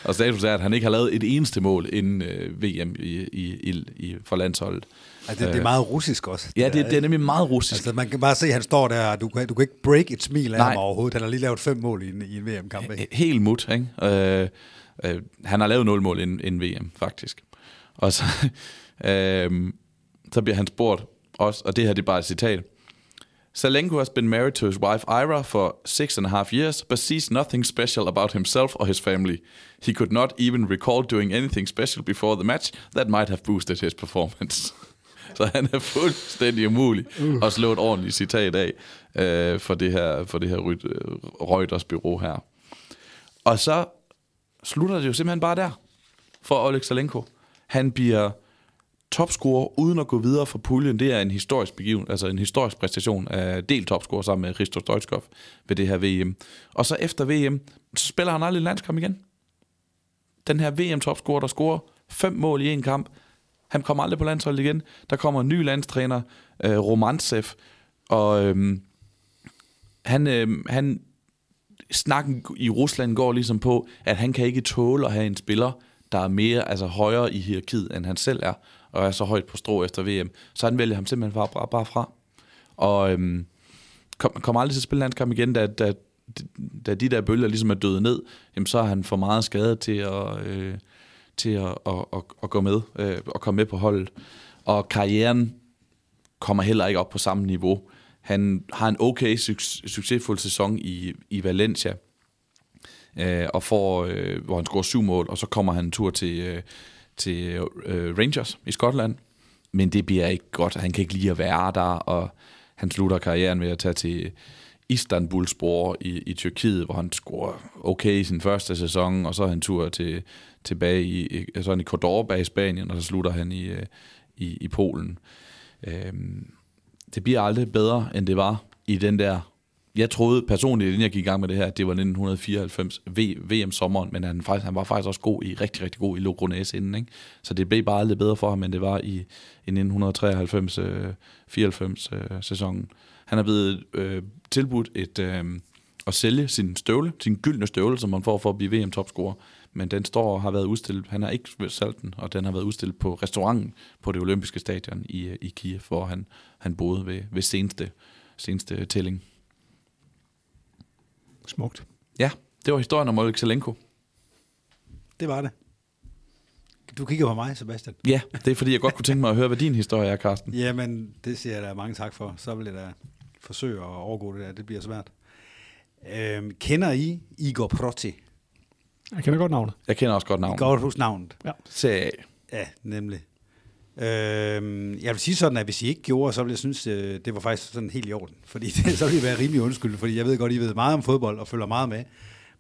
og status er, at han ikke har lavet et eneste mål inden øh, VM i, i, i, i, for landsholdet. Altså, det, det er meget russisk også. Ja, det, der, det er nemlig meget russisk. Altså, man kan bare se, at han står der, og du kan, du kan ikke break et smil af Nej. ham overhovedet. Han har lige lavet fem mål i en, i en VM-kamp. ikke? Helt mut, ikke? Øh, øh, han har lavet nul mål inden, inden VM, faktisk. Og så, øh, så bliver han spurgt også, og det her det er bare et citat. Salenko has been married to his wife Ira for six and a half years, but sees nothing special about himself or his family. He could not even recall doing anything special before the match that might have boosted his performance. Så han er fuldstændig umulig at slå et ordentligt citat af øh, for det her, for det her øh, Reuters bureau her. Og så slutter det jo simpelthen bare der for Oleg Salenko. Han bliver topscorer uden at gå videre fra puljen. Det er en historisk begiven, altså en historisk præstation af del topscorer sammen med Christoph Stoichkov ved det her VM. Og så efter VM, så spiller han aldrig landskamp igen. Den her VM-topscorer, der scorer fem mål i en kamp, han kommer aldrig på landsholdet igen. Der kommer en ny landstræner, øh, Romantsev, og øhm, han, øhm, han snakken i Rusland går ligesom på, at han kan ikke tåle at have en spiller, der er mere, altså højere i hierarkiet, end han selv er, og er så højt på strå efter VM. Så han vælger ham simpelthen bare, bare, bare fra. Og øhm, kom, kom aldrig til at spille landskamp igen, da, da, da de der bølger ligesom er døde ned, jamen så er han for meget skadet til at, øh, til at, at, at, at gå med, øh, og komme med på holdet. Og karrieren kommer heller ikke op på samme niveau. Han har en okay suc- succesfuld sæson i, i Valencia, øh, og får, øh, hvor han scorer syv mål, og så kommer han en tur til, øh, til øh, Rangers i Skotland. Men det bliver ikke godt. Han kan ikke lide at være der, og han slutter karrieren med at tage til Istanbulspor i, i Tyrkiet, hvor han scorer okay i sin første sæson, og så er han tur til, tilbage i, så sådan i Cordoba i Spanien, og så slutter han i, øh, i, i Polen. Øhm, det bliver aldrig bedre, end det var i den der... Jeg troede personligt, inden jeg gik i gang med det her, at det var 1994 v, VM-sommeren, men han, faktisk, han var faktisk også god i, rigtig, rigtig god i Logronæs inden. Ikke? Så det blev bare aldrig bedre for ham, end det var i, i 1993-94 øh. øh han er blevet øh, tilbudt et, øh, at sælge sin støvle, sin gyldne støvle, som man får for at blive VM-topscorer. Men den står og har været udstillet, han har ikke solgt den, og den har været udstillet på restauranten på det olympiske stadion i, øh, i Kiev, hvor han, han boede ved, ved seneste, seneste tælling. Smukt. Ja, det var historien om Oleg Zelenko. Det var det. Du kigger på mig, Sebastian. Ja, det er fordi, jeg godt kunne tænke mig at høre, hvad din historie er, Carsten. Jamen, det siger jeg da mange tak for. Så vil jeg da forsøge at overgå det der. Det bliver svært. Øhm, kender I Igor Proti? Jeg kender godt navnet. Jeg kender også godt navnet. godt hus navnet. Serie A. Ja, nemlig. Øhm, jeg vil sige sådan, at hvis I ikke gjorde, så ville jeg synes, øh, det var faktisk sådan helt i orden. Fordi det, så ville jeg være rimelig undskyld, fordi jeg ved godt, I ved meget om fodbold og følger meget med.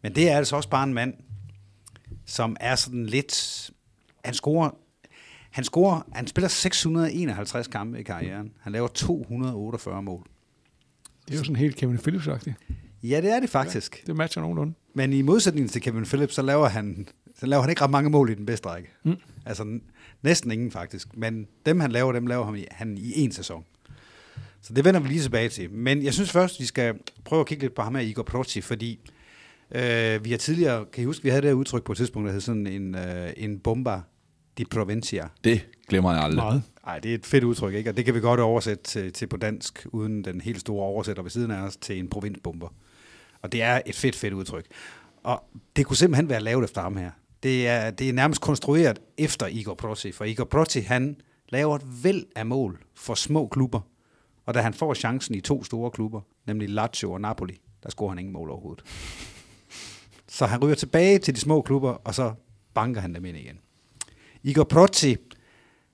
Men det er altså også bare en mand, som er sådan lidt... Han scorer, han scorer, han spiller 651 kampe i karrieren. Han laver 248 mål. Det er jo sådan helt Kevin phillips -agtigt. Ja, det er det faktisk. Det matcher nogenlunde. Men i modsætning til Kevin Phillips, så laver han, så laver han ikke ret mange mål i den bedste række. Mm. Altså næsten ingen faktisk. Men dem han laver, dem laver han i, han i en sæson. Så det vender vi lige tilbage til. Men jeg synes først, vi skal prøve at kigge lidt på ham her, Igor Proti, fordi øh, vi har tidligere, kan I huske, vi havde det her udtryk på et tidspunkt, der hed sådan en, øh, en bomba di provincia. Det glemmer jeg aldrig. Meget. Nej, det er et fedt udtryk, ikke? Og det kan vi godt oversætte til, til på dansk, uden den helt store oversætter ved siden af os, til en provinsbomber. Og det er et fedt, fedt udtryk. Og det kunne simpelthen være lavet efter ham her. Det er, det er nærmest konstrueret efter Igor Proti, for Igor Proti, han laver et væld af mål for små klubber. Og da han får chancen i to store klubber, nemlig Lazio og Napoli, der scorer han ingen mål overhovedet. Så han ryger tilbage til de små klubber, og så banker han dem ind igen. Igor Proti,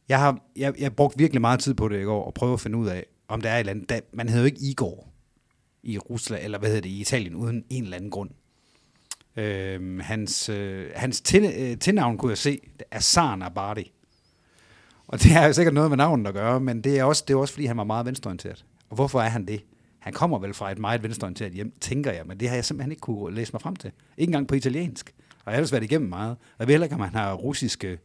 jeg har jeg, jeg brugt virkelig meget tid på det i går, og prøve at finde ud af, om der er et eller andet. Da, man hedder jo ikke Igor i Rusland, eller hvad hedder det, i Italien, uden en eller anden grund. Øh, hans øh, hans til, øh, tilnavn kunne jeg se, det er Sarn Abadi. Og det har jo sikkert noget med navnet at gøre, men det er også, det er også fordi, han var meget venstreorienteret. Og hvorfor er han det? Han kommer vel fra et meget venstreorienteret hjem, tænker jeg, men det har jeg simpelthen ikke kunne læse mig frem til. Ikke engang på italiensk. Og jeg har ellers været igennem meget. Og jeg ved heller ikke, om han har russiske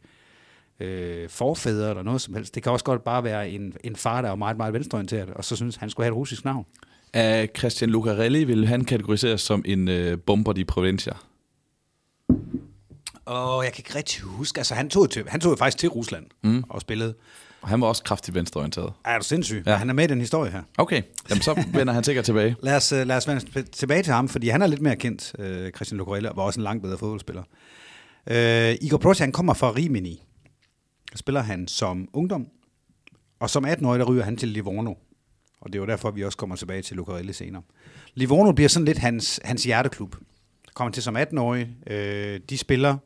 øh, forfædre eller noget som helst. Det kan også godt bare være en, en far, der er meget, meget venstreorienteret, og så synes han skulle have et russisk navn. Af Christian Lucarelli vil han kategoriseres som en øh, bomber di Provincia. Og jeg kan ikke rigtig huske, altså han tog, til, han tog jo faktisk til Rusland mm. og spillede. Og han var også kraftigt venstreorienteret. Er du sindssyg? Ja. Han er med i den historie her. Okay, Jamen, så vender han sikkert tilbage. Lad os, uh, lad os vende tilbage til ham, fordi han er lidt mere kendt, uh, Christian Lucarelli, og var også en langt bedre fodboldspiller. Uh, Igor Procha, han kommer fra Rimini. Spiller han som ungdom, og som 18-årig, der ryger han til Livorno. Og det er jo derfor, vi også kommer tilbage til Lucarelli senere. Livorno bliver sådan lidt hans, hans hjerteklub. Kommer til som 18-årig. Øh, de spiller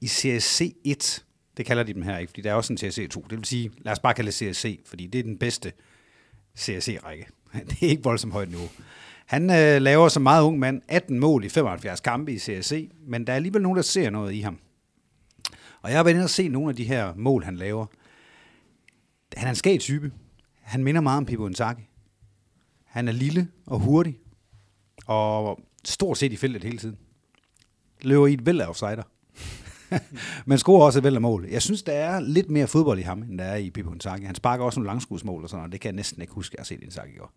i CSC 1. Det kalder de dem her ikke, fordi der er også en CSC 2. Det vil sige, lad os bare kalde det CSC, fordi det er den bedste CSC-række. Det er ikke voldsomt højt niveau. Han øh, laver som meget ung mand 18 mål i 75 kampe i CSC, men der er alligevel nogen, der ser noget i ham. Og jeg har været inde og se nogle af de her mål, han laver. Han er en skæg type. Han minder meget om Pippo Inzaghi. Han er lille og hurtig, og stort set i feltet hele tiden. Løber i et væld af offsider. Men scorer også et væld af mål. Jeg synes, der er lidt mere fodbold i ham, end der er i Pippo Inzaghi. Han sparker også nogle langskudsmål og sådan noget. Det kan jeg næsten ikke huske, at jeg har set Inzaghi gøre.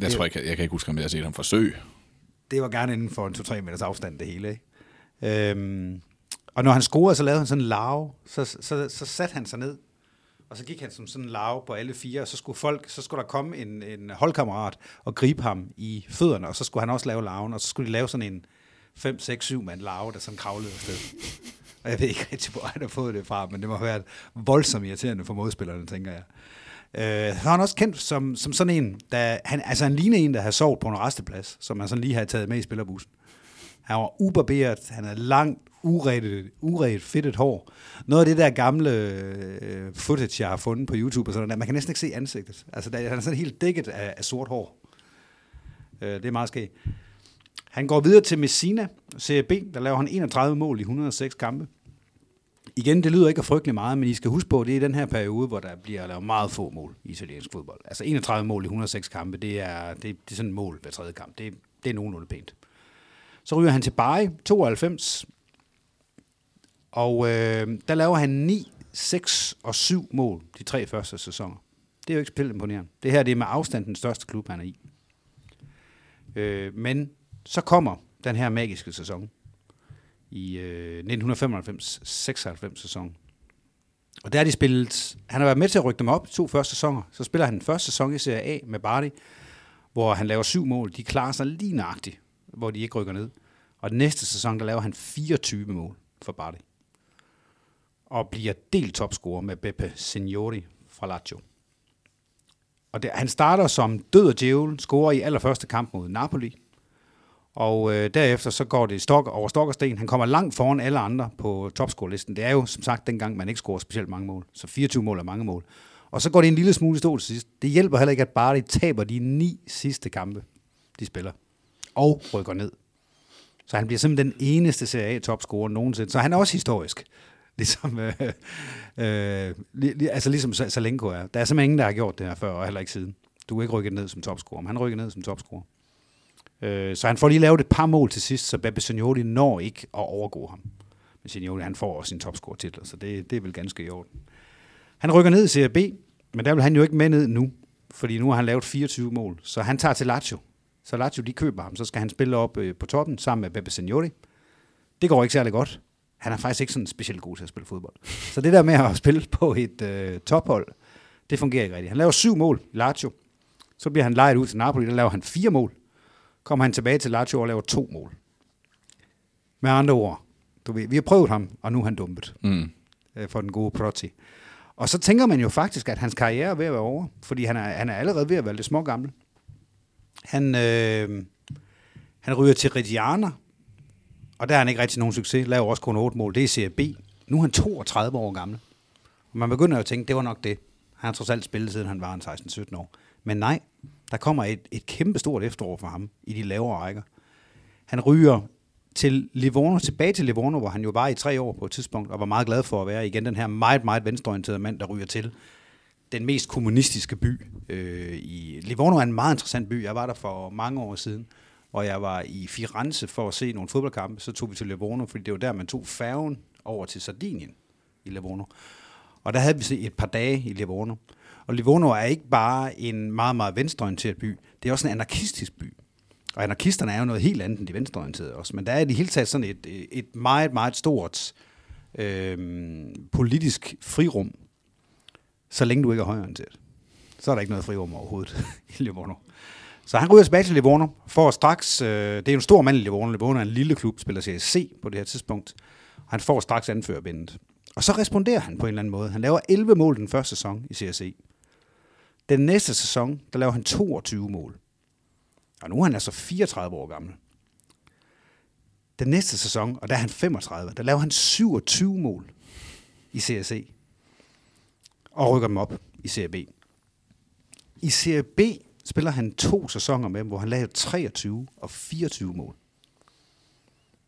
Jeg tror ikke, jeg, jeg kan ikke huske, om jeg har set ham forsøge. Det var gerne inden for en 2-3 meters afstand, det hele. Ikke? Øhm, og når han scorede, så lavede han sådan en lav. Så, så, så, så satte han sig ned, og så gik han som sådan en lav på alle fire, og så skulle, folk, så skulle der komme en, en holdkammerat og gribe ham i fødderne, og så skulle han også lave laven, og så skulle de lave sådan en 5, 6, 7 mand lave, der sådan kravlede afsted. Og jeg ved ikke rigtig, hvor han har fået det fra, men det må have været voldsomt irriterende for modspillerne, tænker jeg. Øh, så er han også kendt som, som sådan en, der, han, altså han ligner en, der har sovet på en resteplads, som man sådan lige har taget med i spillerbussen. Han var ubarberet, han er langt, uredet, uredet fedtet hår. Noget af det der gamle øh, footage, jeg har fundet på YouTube, og sådan der, man kan næsten ikke se ansigtet. Altså, der, han er sådan helt dækket af, af sort hår. Øh, det er meget skægt. Han går videre til Messina, Serie B, der laver han 31 mål i 106 kampe. Igen, det lyder ikke af frygtelig meget, men I skal huske på, at det er den her periode, hvor der bliver lavet meget få mål i italiensk fodbold. Altså 31 mål i 106 kampe, det er, det, det er sådan et mål hver tredje kamp. Det, det er nogenlunde pænt. Så ryger han til Bari, 92, og øh, der laver han 9, 6 og 7 mål de tre første sæsoner. Det er jo ikke spillet imponerende. Det her det er med afstand den største klub, han er i. Øh, men så kommer den her magiske sæson i øh, 1995-96 sæson. Og der har de spillet, han har været med til at rykke dem op to første sæsoner. Så spiller han den første sæson i Serie A med Bardi, hvor han laver syv mål. De klarer sig lige nøjagtigt, hvor de ikke rykker ned. Og den næste sæson, der laver han 24 mål for Bardi. Og bliver delt topscorer med Beppe Signori fra Lazio. Og det, han starter som død og djævel, scorer i allerførste kamp mod Napoli, og øh, derefter så går det stok over stok og sten. Han kommer langt foran alle andre på topscorelisten. Det er jo som sagt dengang, man ikke scorer specielt mange mål. Så 24 mål er mange mål. Og så går det en lille smule stå til sidst. Det hjælper heller ikke, at Bardi taber de ni sidste kampe, de spiller. Og rykker ned. Så han bliver simpelthen den eneste Serie A-topscorer nogensinde. Så han er også historisk. Ligesom, øh, øh, li, altså ligesom Salenko er. Der er simpelthen ingen, der har gjort det her før, og heller ikke siden. Du er ikke rykket ned som topscorer, men han rykker ned som topscorer. Øh, så han får lige lavet et par mål til sidst, så Beppe Signoli når ikke at overgå ham. Men Signoli, han får også sin topscore-titel, så det, det er vel ganske i orden. Han rykker ned i Serie B, men der vil han jo ikke med ned nu, fordi nu har han lavet 24 mål. Så han tager til Lazio. Så Lazio, de køber ham, så skal han spille op øh, på toppen sammen med Beppe Signori. Det går ikke særlig godt. Han er faktisk ikke sådan specielt god til at spille fodbold. Så det der med at spille på et øh, tophold, det fungerer ikke rigtigt. Han laver syv mål i Lazio. Så bliver han lejet ud til Napoli, der laver han fire mål kommer han tilbage til Lazio og laver to mål. Med andre ord, du ved, vi har prøvet ham, og nu er han dumpet mm. øh, for den gode Proti. Og så tænker man jo faktisk, at hans karriere er ved at være over, fordi han er, han er allerede ved at være lidt små gammel. Han, øh, han ryger til Reggiana, og der er han ikke rigtig nogen succes, laver også kun 8 mål, det er Serie B. Nu er han 32 år gammel. Og man begynder jo at tænke, det var nok det. Han har trods alt spillet, siden han var en 16-17 år. Men nej, der kommer et, et kæmpe stort efterår for ham i de lavere rækker. Han ryger til Livorno, tilbage til Livorno, hvor han jo var i tre år på et tidspunkt, og var meget glad for at være igen den her meget, meget venstreorienterede mand, der ryger til den mest kommunistiske by. Øh, i Livorno er en meget interessant by. Jeg var der for mange år siden, og jeg var i Firenze for at se nogle fodboldkampe. Så tog vi til Livorno, fordi det var der, man tog færgen over til Sardinien i Livorno. Og der havde vi set et par dage i Livorno. Og Livorno er ikke bare en meget, meget venstreorienteret by. det er også en anarkistisk by. Og anarkisterne er jo noget helt andet end de venstreorienterede også. Men der er i det hele taget sådan et, et meget, meget stort øh, politisk frirum, så længe du ikke er højorienteret. Så er der ikke noget frirum overhovedet i Livorno. Så han ryger tilbage til Livorno, for straks, øh, det er en stor mand i Livorno, Livorno er en lille klub, spiller Serie C på det her tidspunkt. Han får straks anførerbindet. Og så responderer han på en eller anden måde. Han laver 11 mål den første sæson i Serie C. Den næste sæson, der laver han 22 mål. Og nu er han altså 34 år gammel. Den næste sæson, og der er han 35, der laver han 27 mål i Serie C. Og rykker dem op i Serie B. I Serie B spiller han to sæsoner med, hvor han lavede 23 og 24 mål.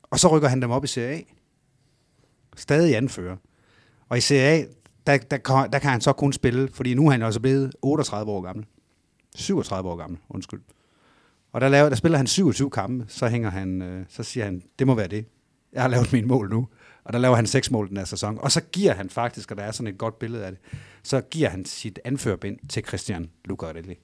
Og så rykker han dem op i Serie A. Stadig anfører. Og i Serie A, der, der, der, der kan han så kun spille, fordi nu er han også blevet 38 år gammel. 37 år gammel, undskyld. Og der, laver, der spiller han 27 kampe, så, hænger han, øh, så siger han, det må være det. Jeg har lavet min mål nu. Og der laver han seks mål den her sæson. Og så giver han faktisk, og der er sådan et godt billede af det, så giver han sit anførbind til Christian Lucarelli,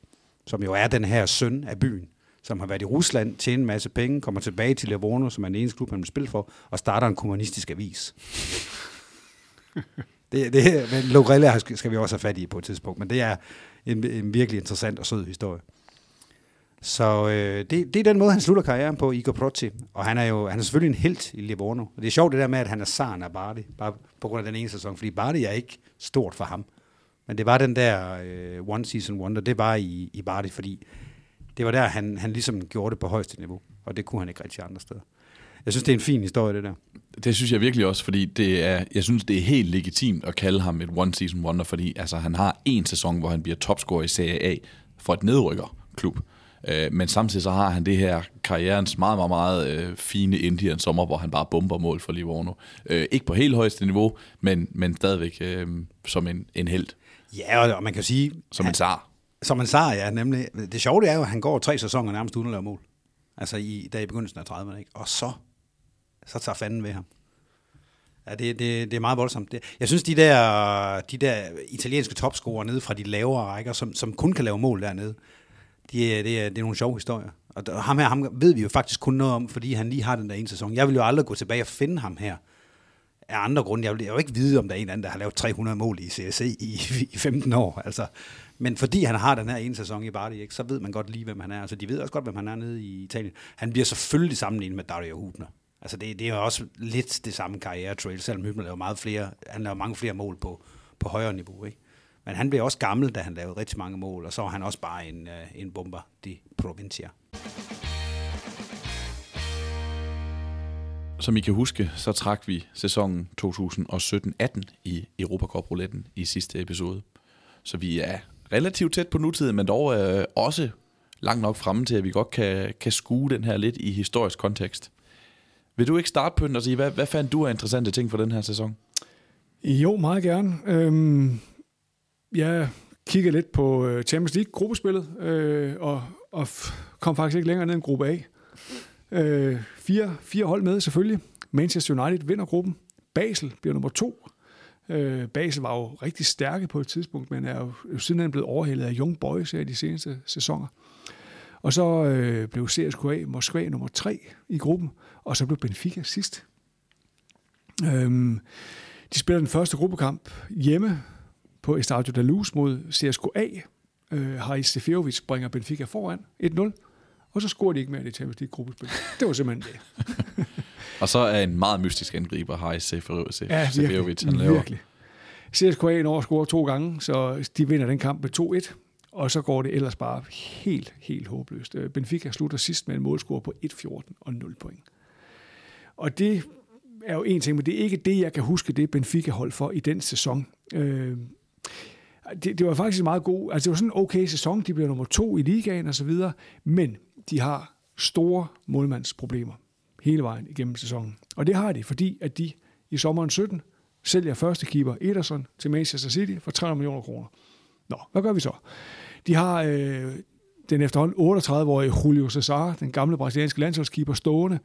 som jo er den her søn af byen, som har været i Rusland, tjener en masse penge, kommer tilbage til Livorno, som er den eneste klub, han vil spille for, og starter en kommunistisk avis. det, det, men Lucarelli skal vi også have fat i på et tidspunkt, men det er en, en virkelig interessant og sød historie. Så øh, det, det er den måde, han slutter karrieren på, Igor Protti. Og han er jo han er selvfølgelig en helt i Livorno. Og det er sjovt det der med, at han er saren af Bardi, bare på grund af den ene sæson, fordi Bardi er ikke stort for ham. Men det var den der øh, one season wonder, det var i, i Bardi, fordi det var der, han, han ligesom gjorde det på højeste niveau. Og det kunne han ikke rigtig andre steder. Jeg synes, det er en fin historie, det der. Det synes jeg virkelig også, fordi det er, jeg synes, det er helt legitimt at kalde ham et one season wonder, fordi altså, han har en sæson, hvor han bliver topscorer i Serie A for et nedrykkerklub. Øh, men samtidig så har han det her karrierens meget, meget, meget øh, fine Indian sommer, hvor han bare bomber mål for Livorno. Øh, ikke på helt højeste niveau, men, men stadigvæk øh, som en, en held. Ja, og man kan sige... Som en zar. Som en zar, ja. Nemlig. Det sjove er jo, at han går tre sæsoner nærmest uden at lave mål. Altså i, der i begyndelsen af 30'erne, ikke? Og så, så tager fanden ved ham. Ja, det, det, det er meget voldsomt. Det, jeg synes, de der, de der italienske topscorer nede fra de lavere rækker, som, som kun kan lave mål dernede, det, er, det, er, det er nogle sjove historier. Og ham her ham ved vi jo faktisk kun noget om, fordi han lige har den der ene sæson. Jeg vil jo aldrig gå tilbage og finde ham her af andre grunde. Jeg vil jo ikke vide, om der er en eller anden, der har lavet 300 mål i CSC i, i 15 år. Altså. Men fordi han har den her ene sæson i Bardi, ikke, så ved man godt lige, hvem han er. Altså, de ved også godt, hvem han er nede i Italien. Han bliver selvfølgelig sammenlignet med Dario Hubner. Altså, det, det er jo også lidt det samme karriere-trail, selvom Hubner laver meget flere, han laver mange flere mål på, på højere niveau. Ikke? Men han blev også gammel, da han lavede rigtig mange mål, og så var han også bare en, uh, en bomber de provincia. Som I kan huske, så trak vi sæsonen 2017-18 i Europacup i sidste episode. Så vi er relativt tæt på nutiden, men dog er også langt nok fremme til, at vi godt kan, kan skue den her lidt i historisk kontekst. Vil du ikke starte på den og sige, hvad, hvad fandt du af interessante ting for den her sæson? Jo, meget gerne. Øhm, jeg kiggede lidt på øh, Champions League-gruppespillet, øh, og, og kom faktisk ikke længere ned end gruppe A. Øh, fire, fire hold med selvfølgelig. Manchester United vinder gruppen. Basel bliver nummer to. Øh, Basel var jo rigtig stærke på et tidspunkt, men er jo siden blevet overhældet af Young Boys her i de seneste sæsoner. Og så øh, blev CSKA Moskva nummer tre i gruppen, og så blev Benfica sidst. Øh, de spiller den første gruppekamp hjemme på Estadio da Luz mod CSKA. Øh, Haris Seferovic bringer Benfica foran 1-0, og så scorer de ikke mere i det Champions League-gruppespil. Det var simpelthen det. og så er en meget mystisk angriber, Haris Seferovic, ja, Seferovic han laver. Virkelig. CSKA når at score to gange, så de vinder den kamp med 2-1, og så går det ellers bare helt, helt håbløst. Øh, Benfica slutter sidst med en målscore på 1-14 og 0 point. Og det er jo en ting, men det er ikke det, jeg kan huske, det Benfica holdt for i den sæson. Øh, det, det var faktisk meget god, altså det var sådan en okay sæson, de blev nummer to i ligaen og så videre, men de har store målmandsproblemer hele vejen igennem sæsonen. Og det har de, fordi at de i sommeren 17 sælger første keeper Ederson til Manchester City for 300 millioner kroner. Nå, hvad gør vi så? De har øh, den efterhånden 38-årige Julio Cesar, den gamle brasilianske landsholdskeeper, stående,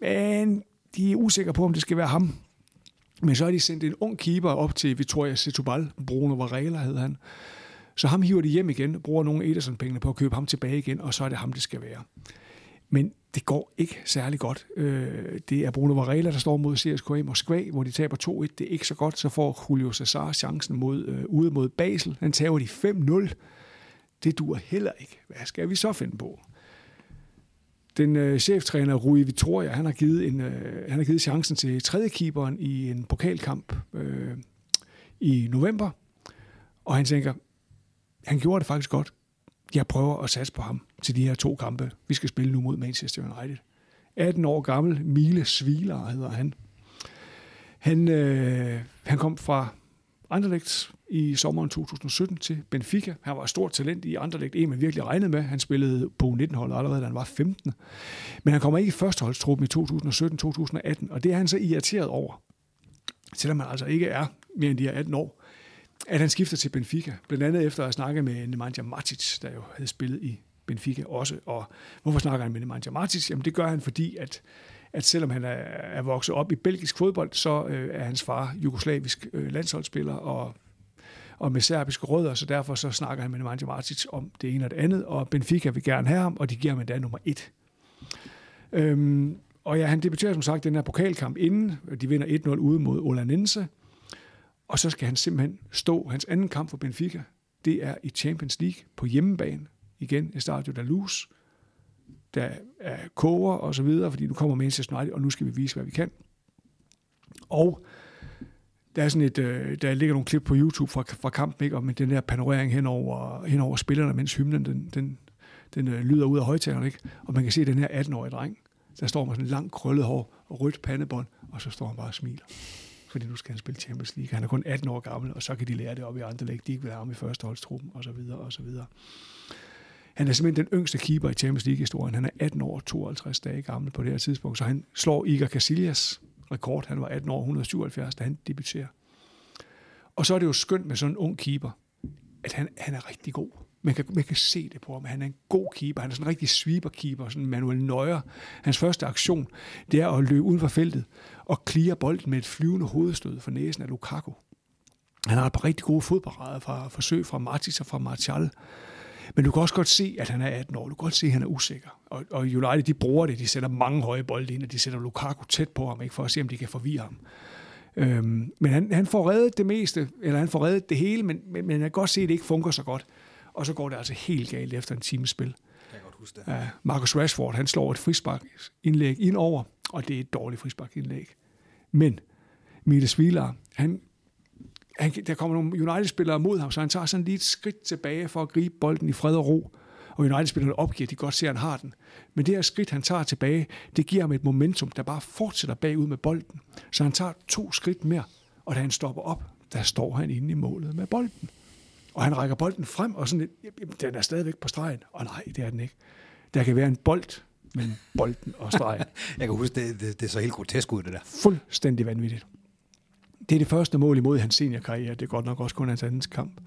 men de er usikre på, om det skal være ham, men så har de sendt en ung keeper op til Vittoria Setubal, Bruno Varela hed han, Så ham hiver de hjem igen, bruger nogle Ederson-pengene på at købe ham tilbage igen, og så er det ham, det skal være. Men det går ikke særlig godt. Øh, det er Bruno Varela, der står mod CSKA Moskva, hvor de taber 2-1. Det er ikke så godt. Så får Julio Cesar chancen mod, øh, ude mod Basel. Han tager de 5-0. Det dur heller ikke. Hvad skal vi så finde på? Den øh, cheftræner Rui Vitoria, han har givet en, øh, han har givet chancen til tredje keeperen i en pokalkamp øh, i november, og han tænker, han gjorde det faktisk godt. Jeg prøver at satse på ham til de her to kampe. Vi skal spille nu mod Manchester United. 18 år gammel, Mile Sviler hedder han. Han, øh, han kom fra Anderlecht i sommeren 2017 til Benfica. Han var et stort talent i Anderlecht, en man virkelig regnede med. Han spillede på 19-holdet allerede, da han var 15. Men han kommer ikke i førsteholdstruppen i 2017-2018, og det er han så irriteret over. Selvom han altså ikke er mere end de her 18 år, at han skifter til Benfica. Blandt andet efter at snakke med Nemanja Matic, der jo havde spillet i Benfica også. Og hvorfor snakker han med Nemanja Matic? Jamen det gør han, fordi at at selvom han er, er vokset op i belgisk fodbold, så øh, er hans far jugoslavisk øh, landsholdsspiller og, og med serbiske rødder, så derfor så snakker han med Nemanja Matic om det ene og det andet, og Benfica vil gerne have ham, og de giver ham endda nummer et. Øhm, og ja, han debuterer som sagt den her pokalkamp inden, de vinder 1-0 ude mod Olanense, og så skal han simpelthen stå hans anden kamp for Benfica. Det er i Champions League på hjemmebane, igen i Stadio da Luz, der er koger og så videre, fordi nu kommer Manchester United, og nu skal vi vise, hvad vi kan. Og der er sådan et, øh, der ligger nogle klip på YouTube fra, fra kampen, ikke? og med den der panorering hen over, hen over spillerne, mens hymnen den, den, den øh, lyder ud af højtalerne, ikke? og man kan se den her 18-årige dreng, der står med sådan en lang krøllet hår og rødt pandebånd, og så står han bare og smiler. Fordi nu skal han spille Champions League. Han er kun 18 år gammel, og så kan de lære det op i andre læg. De ikke vil have ham i førsteholdstruppen, og så videre, og så videre. Han er simpelthen den yngste keeper i Champions League-historien. Han er 18 år og 52 dage gammel på det her tidspunkt, så han slår Iker Casillas rekord. Han var 18 år 177, da han debuterer. Og så er det jo skønt med sådan en ung keeper, at han, han er rigtig god. Man kan, man kan se det på ham. Han er en god keeper. Han er sådan en rigtig sweeper-keeper, sådan Manuel Neuer. Hans første aktion, det er at løbe uden for feltet og klire bolden med et flyvende hovedstød for næsen af Lukaku. Han har et par rigtig gode fodparader fra forsøg fra Martis og fra Martial. Men du kan også godt se, at han er 18 år. Du kan godt se, at han er usikker. Og, og United, de bruger det. De sætter mange høje bolde ind, og de sætter Lukaku tæt på ham, ikke, for at se, om de kan forvirre ham. Øhm, men han, han får reddet det meste, eller han får reddet det hele, men, men, men jeg kan godt se, at det ikke fungerer så godt. Og så går det altså helt galt efter en times spil. Jeg kan godt huske det. Ja, Marcus Rashford, han slår et frisparkindlæg ind over, og det er et dårligt frisparkindlæg. Men Miles Vilar, han han, der kommer nogle United-spillere mod ham, så han tager sådan lige et skridt tilbage for at gribe bolden i fred og ro. Og United-spillerne opgiver, de godt ser, at han har den. Men det her skridt, han tager tilbage, det giver ham et momentum, der bare fortsætter bagud med bolden. Så han tager to skridt mere, og da han stopper op, der står han inde i målet med bolden. Og han rækker bolden frem, og sådan den er stadigvæk på stregen. Og nej, det er den ikke. Der kan være en bold mellem bolden og stregen. Jeg kan huske, det, det, det er så helt grotesk ud, det der. Fuldstændig vanvittigt. Det er det første mål imod hans seniorkarriere. Det er godt nok også kun hans andens kamp.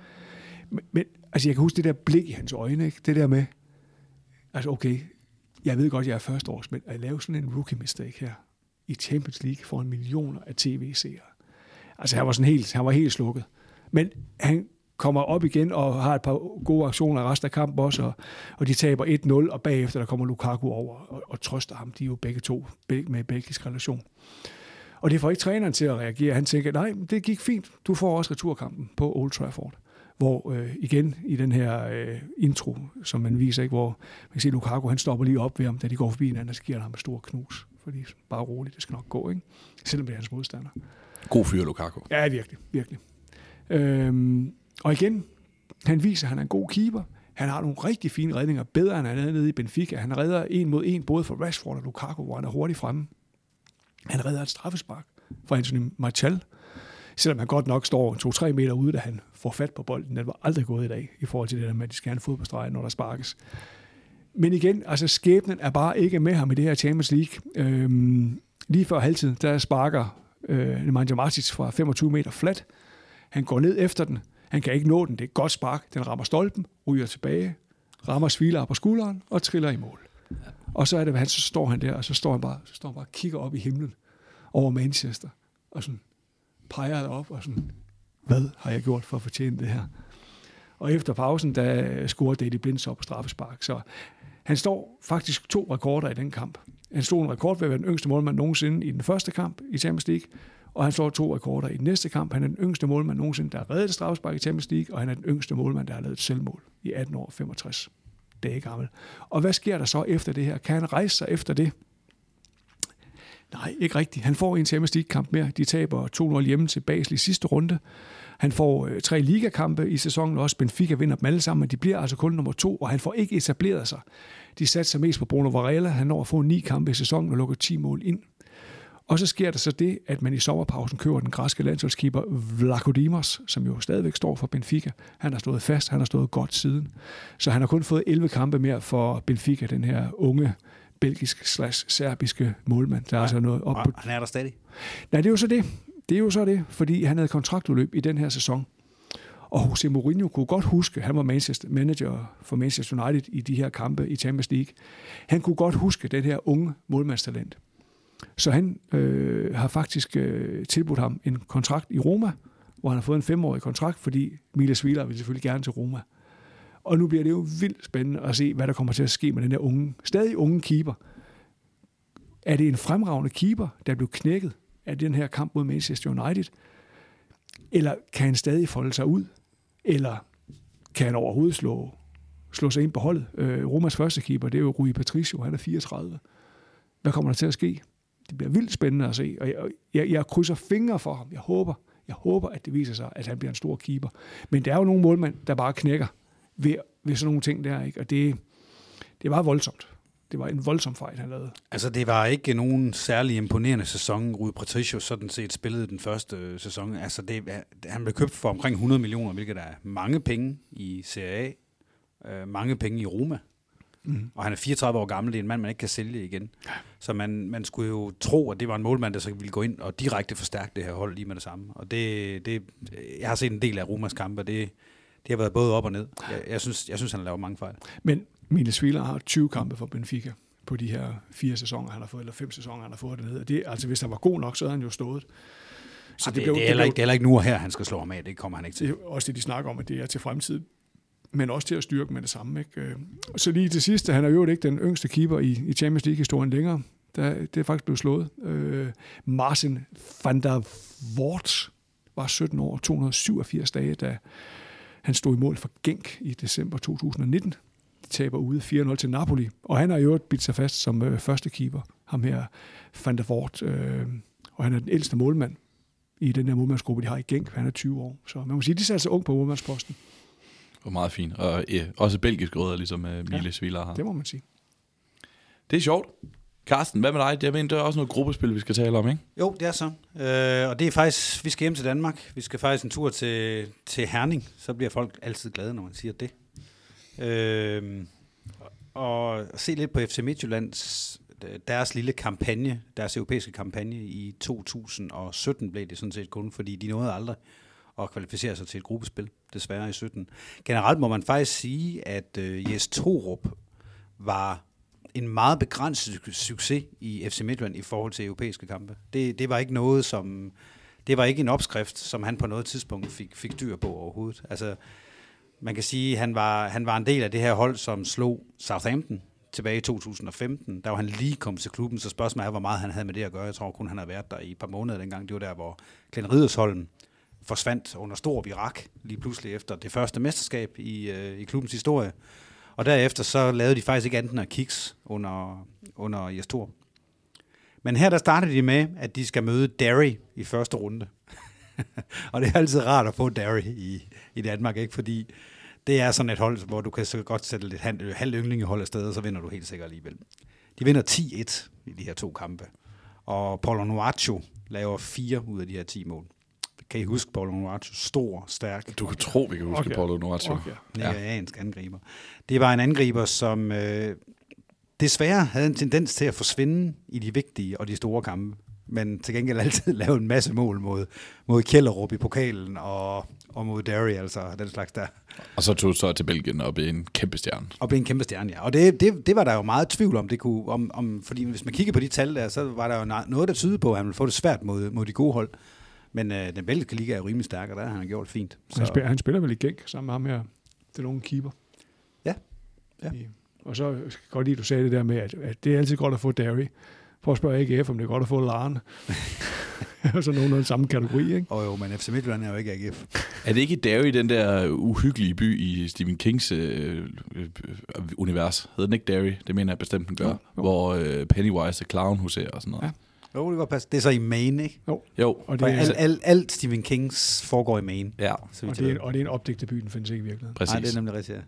Men, men altså, jeg kan huske det der blik i hans øjne. Ikke? Det der med, altså okay, jeg ved godt, jeg er førsteårs, men at lave sådan en rookie mistake her i Champions League for en millioner af tv-seere. Altså han var sådan helt, han var helt slukket. Men han kommer op igen og har et par gode aktioner resten af kampen også, og, og de taber 1-0, og bagefter der kommer Lukaku over og, og trøster ham. De er jo begge to med belgisk relation. Og det får ikke træneren til at reagere. Han tænker, nej, det gik fint. Du får også returkampen på Old Trafford. Hvor øh, igen i den her øh, intro, som man viser, ikke, hvor man kan se, Lukaku han stopper lige op ved ham, da de går forbi hinanden, og så giver han ham en stor knus. Fordi bare roligt, det skal nok gå, ikke? selvom det er hans modstander. God fyr, Lukaku. Ja, virkelig, virkelig. Øhm, og igen, han viser, at han er en god keeper. Han har nogle rigtig fine redninger, bedre end han er nede i Benfica. Han redder en mod en, både for Rashford og Lukaku, hvor han er hurtigt fremme. Han redder et straffespark fra Anthony Martial, selvom han godt nok står 2-3 meter ude, da han får fat på bolden. Den var aldrig gået i dag, i forhold til det der med, at de skal have en fodboldstreg, når der sparkes. Men igen, altså skæbnen er bare ikke med ham i det her Champions League. Øhm, lige før halvtid, der sparker øh, Nemanja Matic fra 25 meter flat. Han går ned efter den. Han kan ikke nå den. Det er et godt spark. Den rammer stolpen, ryger tilbage, rammer Svila på skulderen og triller i mål. Og så er det, han så står han der, og så står han bare, så står han bare og kigger op i himlen over Manchester, og sådan peger op, og sådan, hvad har jeg gjort for at fortjene det her? Og efter pausen, der scorede Daily Blind så på straffespark. Så han står faktisk to rekorder i den kamp. Han stod en rekord ved at være den yngste målmand nogensinde i den første kamp i Champions League, og han slår to rekorder i den næste kamp. Han er den yngste målmand nogensinde, der har reddet straffespark i Champions League, og han er den yngste målmand, der har lavet et selvmål i 18 år 65 dage gammel. Og hvad sker der så efter det her? Kan han rejse sig efter det? Nej, ikke rigtigt. Han får en Champions League-kamp mere. De taber 2-0 hjemme til Basel i sidste runde. Han får øh, tre ligakampe i sæsonen også. Benfica vinder dem alle sammen, men de bliver altså kun nummer to, og han får ikke etableret sig. De satser mest på Bruno Varela. Han når at få ni kampe i sæsonen og lukker 10 mål ind. Og så sker der så det, at man i sommerpausen køber den græske landsholdskeeper Vlachodimos, som jo stadigvæk står for Benfica. Han har stået fast, han har stået godt siden. Så han har kun fået 11 kampe mere for Benfica, den her unge belgisk slash serbiske målmand. Der er altså noget op på... Han er der stadig. Nej, det er jo så det. Det er jo så det, fordi han havde kontraktudløb i den her sæson. Og Jose Mourinho kunne godt huske, han var Manchester, manager for Manchester United i de her kampe i Champions League. Han kunne godt huske den her unge målmandstalent. Så han øh, har faktisk øh, tilbudt ham en kontrakt i Roma, hvor han har fået en femårig kontrakt, fordi Milas Vilar vil selvfølgelig gerne til Roma. Og nu bliver det jo vildt spændende at se, hvad der kommer til at ske med den her unge, stadig unge keeper. Er det en fremragende keeper, der blev knækket af den her kamp mod Manchester United? Eller kan han stadig folde sig ud? Eller kan han overhovedet slå, slå sig ind på holdet? Øh, Romas første keeper, det er jo Rui Patricio, han er 34. Hvad kommer der til at ske? Det bliver vildt spændende at se, og jeg, jeg, jeg krydser fingre for ham. Jeg håber, jeg håber, at det viser sig, at han bliver en stor keeper. Men der er jo nogle målmænd, der bare knækker ved, ved sådan nogle ting der, ikke? og det, det var voldsomt. Det var en voldsom fejl, han lavede. Altså, det var ikke nogen særlig imponerende sæson. Rui Patricio sådan set spillede den første øh, sæson. Altså, det, øh, han blev købt for omkring 100 millioner, hvilket er mange penge i Serie A. Øh, mange penge i Roma. Mm. Og han er 34 år gammel. Det er en mand, man ikke kan sælge igen. Så man, man skulle jo tro, at det var en målmand, der så ville gå ind og direkte forstærke det her hold lige med det samme. Og det, det, jeg har set en del af Romas kampe, det, det har været både op og ned. Jeg, jeg, synes, jeg synes, han har lavet mange fejl. Men Miles Villa har 20 kampe for Benfica på de her fire sæsoner, han har fået, eller fem sæsoner, han har fået det ned. Det, altså, hvis han var god nok, så havde han jo stået. Så det, det, blev, det, er heller ikke, det er heller ikke nu og her, han skal slå ham af. Det kommer han ikke til. Det også det, de snakker om, at det er til fremtiden men også til at styrke med det samme. Ikke? Øh, så lige til sidst, han er jo ikke den yngste keeper i, i Champions League-historien længere. Der, det er faktisk blevet slået. Øh, Marcin van der Voort var 17 år 287 dage, da han stod i mål for Genk i december 2019. De taber ude 4-0 til Napoli, og han har jo bidt sig fast som øh, første keeper, ham her van der Voort. Øh, og han er den ældste målmand i den her målmandsgruppe, de har i Genk. Han er 20 år. Så man må sige, de er altså ung på målmandsposten var meget fint. Og ja, også belgisk rødder, ligesom uh, Miles ja, Villa har. det må man sige. Det er sjovt. Carsten, hvad med dig? Jeg mener, det er også noget gruppespil, vi skal tale om, ikke? Jo, det er så. Øh, og det er faktisk, vi skal hjem til Danmark. Vi skal faktisk en tur til, til Herning. Så bliver folk altid glade, når man siger det. Øh, og se lidt på FC Midtjyllands deres lille kampagne, deres europæiske kampagne i 2017 blev det sådan set kun, fordi de nåede aldrig at kvalificere sig til et gruppespil, desværre i 17. Generelt må man faktisk sige, at øh, Jes Torup var en meget begrænset succes i FC Midtjylland i forhold til europæiske kampe. Det, det var ikke noget, som... Det var ikke en opskrift, som han på noget tidspunkt fik, fik dyr på overhovedet. Altså, man kan sige, at han var, han var en del af det her hold, som slog Southampton tilbage i 2015. Der var han lige kommet til klubben, så spørgsmålet er, hvor meget han havde med det at gøre. Jeg tror kun, han havde været der i et par måneder dengang. Det var der, hvor Glenn Ridersholm forsvandt under stor virak lige pludselig efter det første mesterskab i, øh, i klubbens historie. Og derefter så lavede de faktisk ikke andet end kiks under, under Jes Thor. Men her der starter de med, at de skal møde Derry i første runde. og det er altid rart at få Derry i, i Danmark, ikke? fordi det er sådan et hold, hvor du kan så godt sætte lidt halv, halv yndlingehold afsted, og så vinder du helt sikkert alligevel. De vinder 10-1 i de her to kampe. Og Paulo Nuaccio laver fire ud af de her 10 mål. Kan I huske Paulo Nuaccio? Stor, stærk. Du kan tro, vi kan huske okay. Paulo Nuaccio. Okay. Nigeriansk ja. angriber. Det var en angriber, som øh, desværre havde en tendens til at forsvinde i de vigtige og de store kampe. Men til gengæld altid lave en masse mål mod, mod Kjellerup i pokalen og, og mod Derry, altså den slags der. Og så tog så til Belgien og blev en kæmpe stjerne. Og blev en kæmpe stjerne, ja. Og det, det, det var der jo meget tvivl om, det kunne, om, om, fordi hvis man kigger på de tal der, så var der jo noget, der tyder på, at han ville få det svært mod, mod de gode hold. Men øh, den belgiske liga er jo rimelig stærk, og der har han gjort fint. Så. Han, spiller, han spiller vel i Genk sammen med ham her? den unge keeper. Ja. Ja. I, og så jeg godt lide, at du sagde det der med, at, at det er altid godt at få Derry. Prøv at spørge AGF, om det er godt at få Laren. så nogenlunde samme kategori, ikke? Og jo, men FC Midtjylland er jo ikke AGF. Er det ikke Derry, den der uhyggelige by i Stephen Kings øh, øh, univers? Hedder den ikke Derry? Det mener jeg bestemt, den gør. Jo, jo. Hvor øh, Pennywise er clown huserer og sådan noget. Ja. Jo, det kan godt passe. Det er så i Maine, ikke? Jo, Og Og det, er, alt, alt, alt Stephen Kings foregår i Maine. ja, Så og det, er, og det er en opdigtet by, den findes ikke i virkeligheden. præcis. Nej, det er nemlig rigtigt, ja.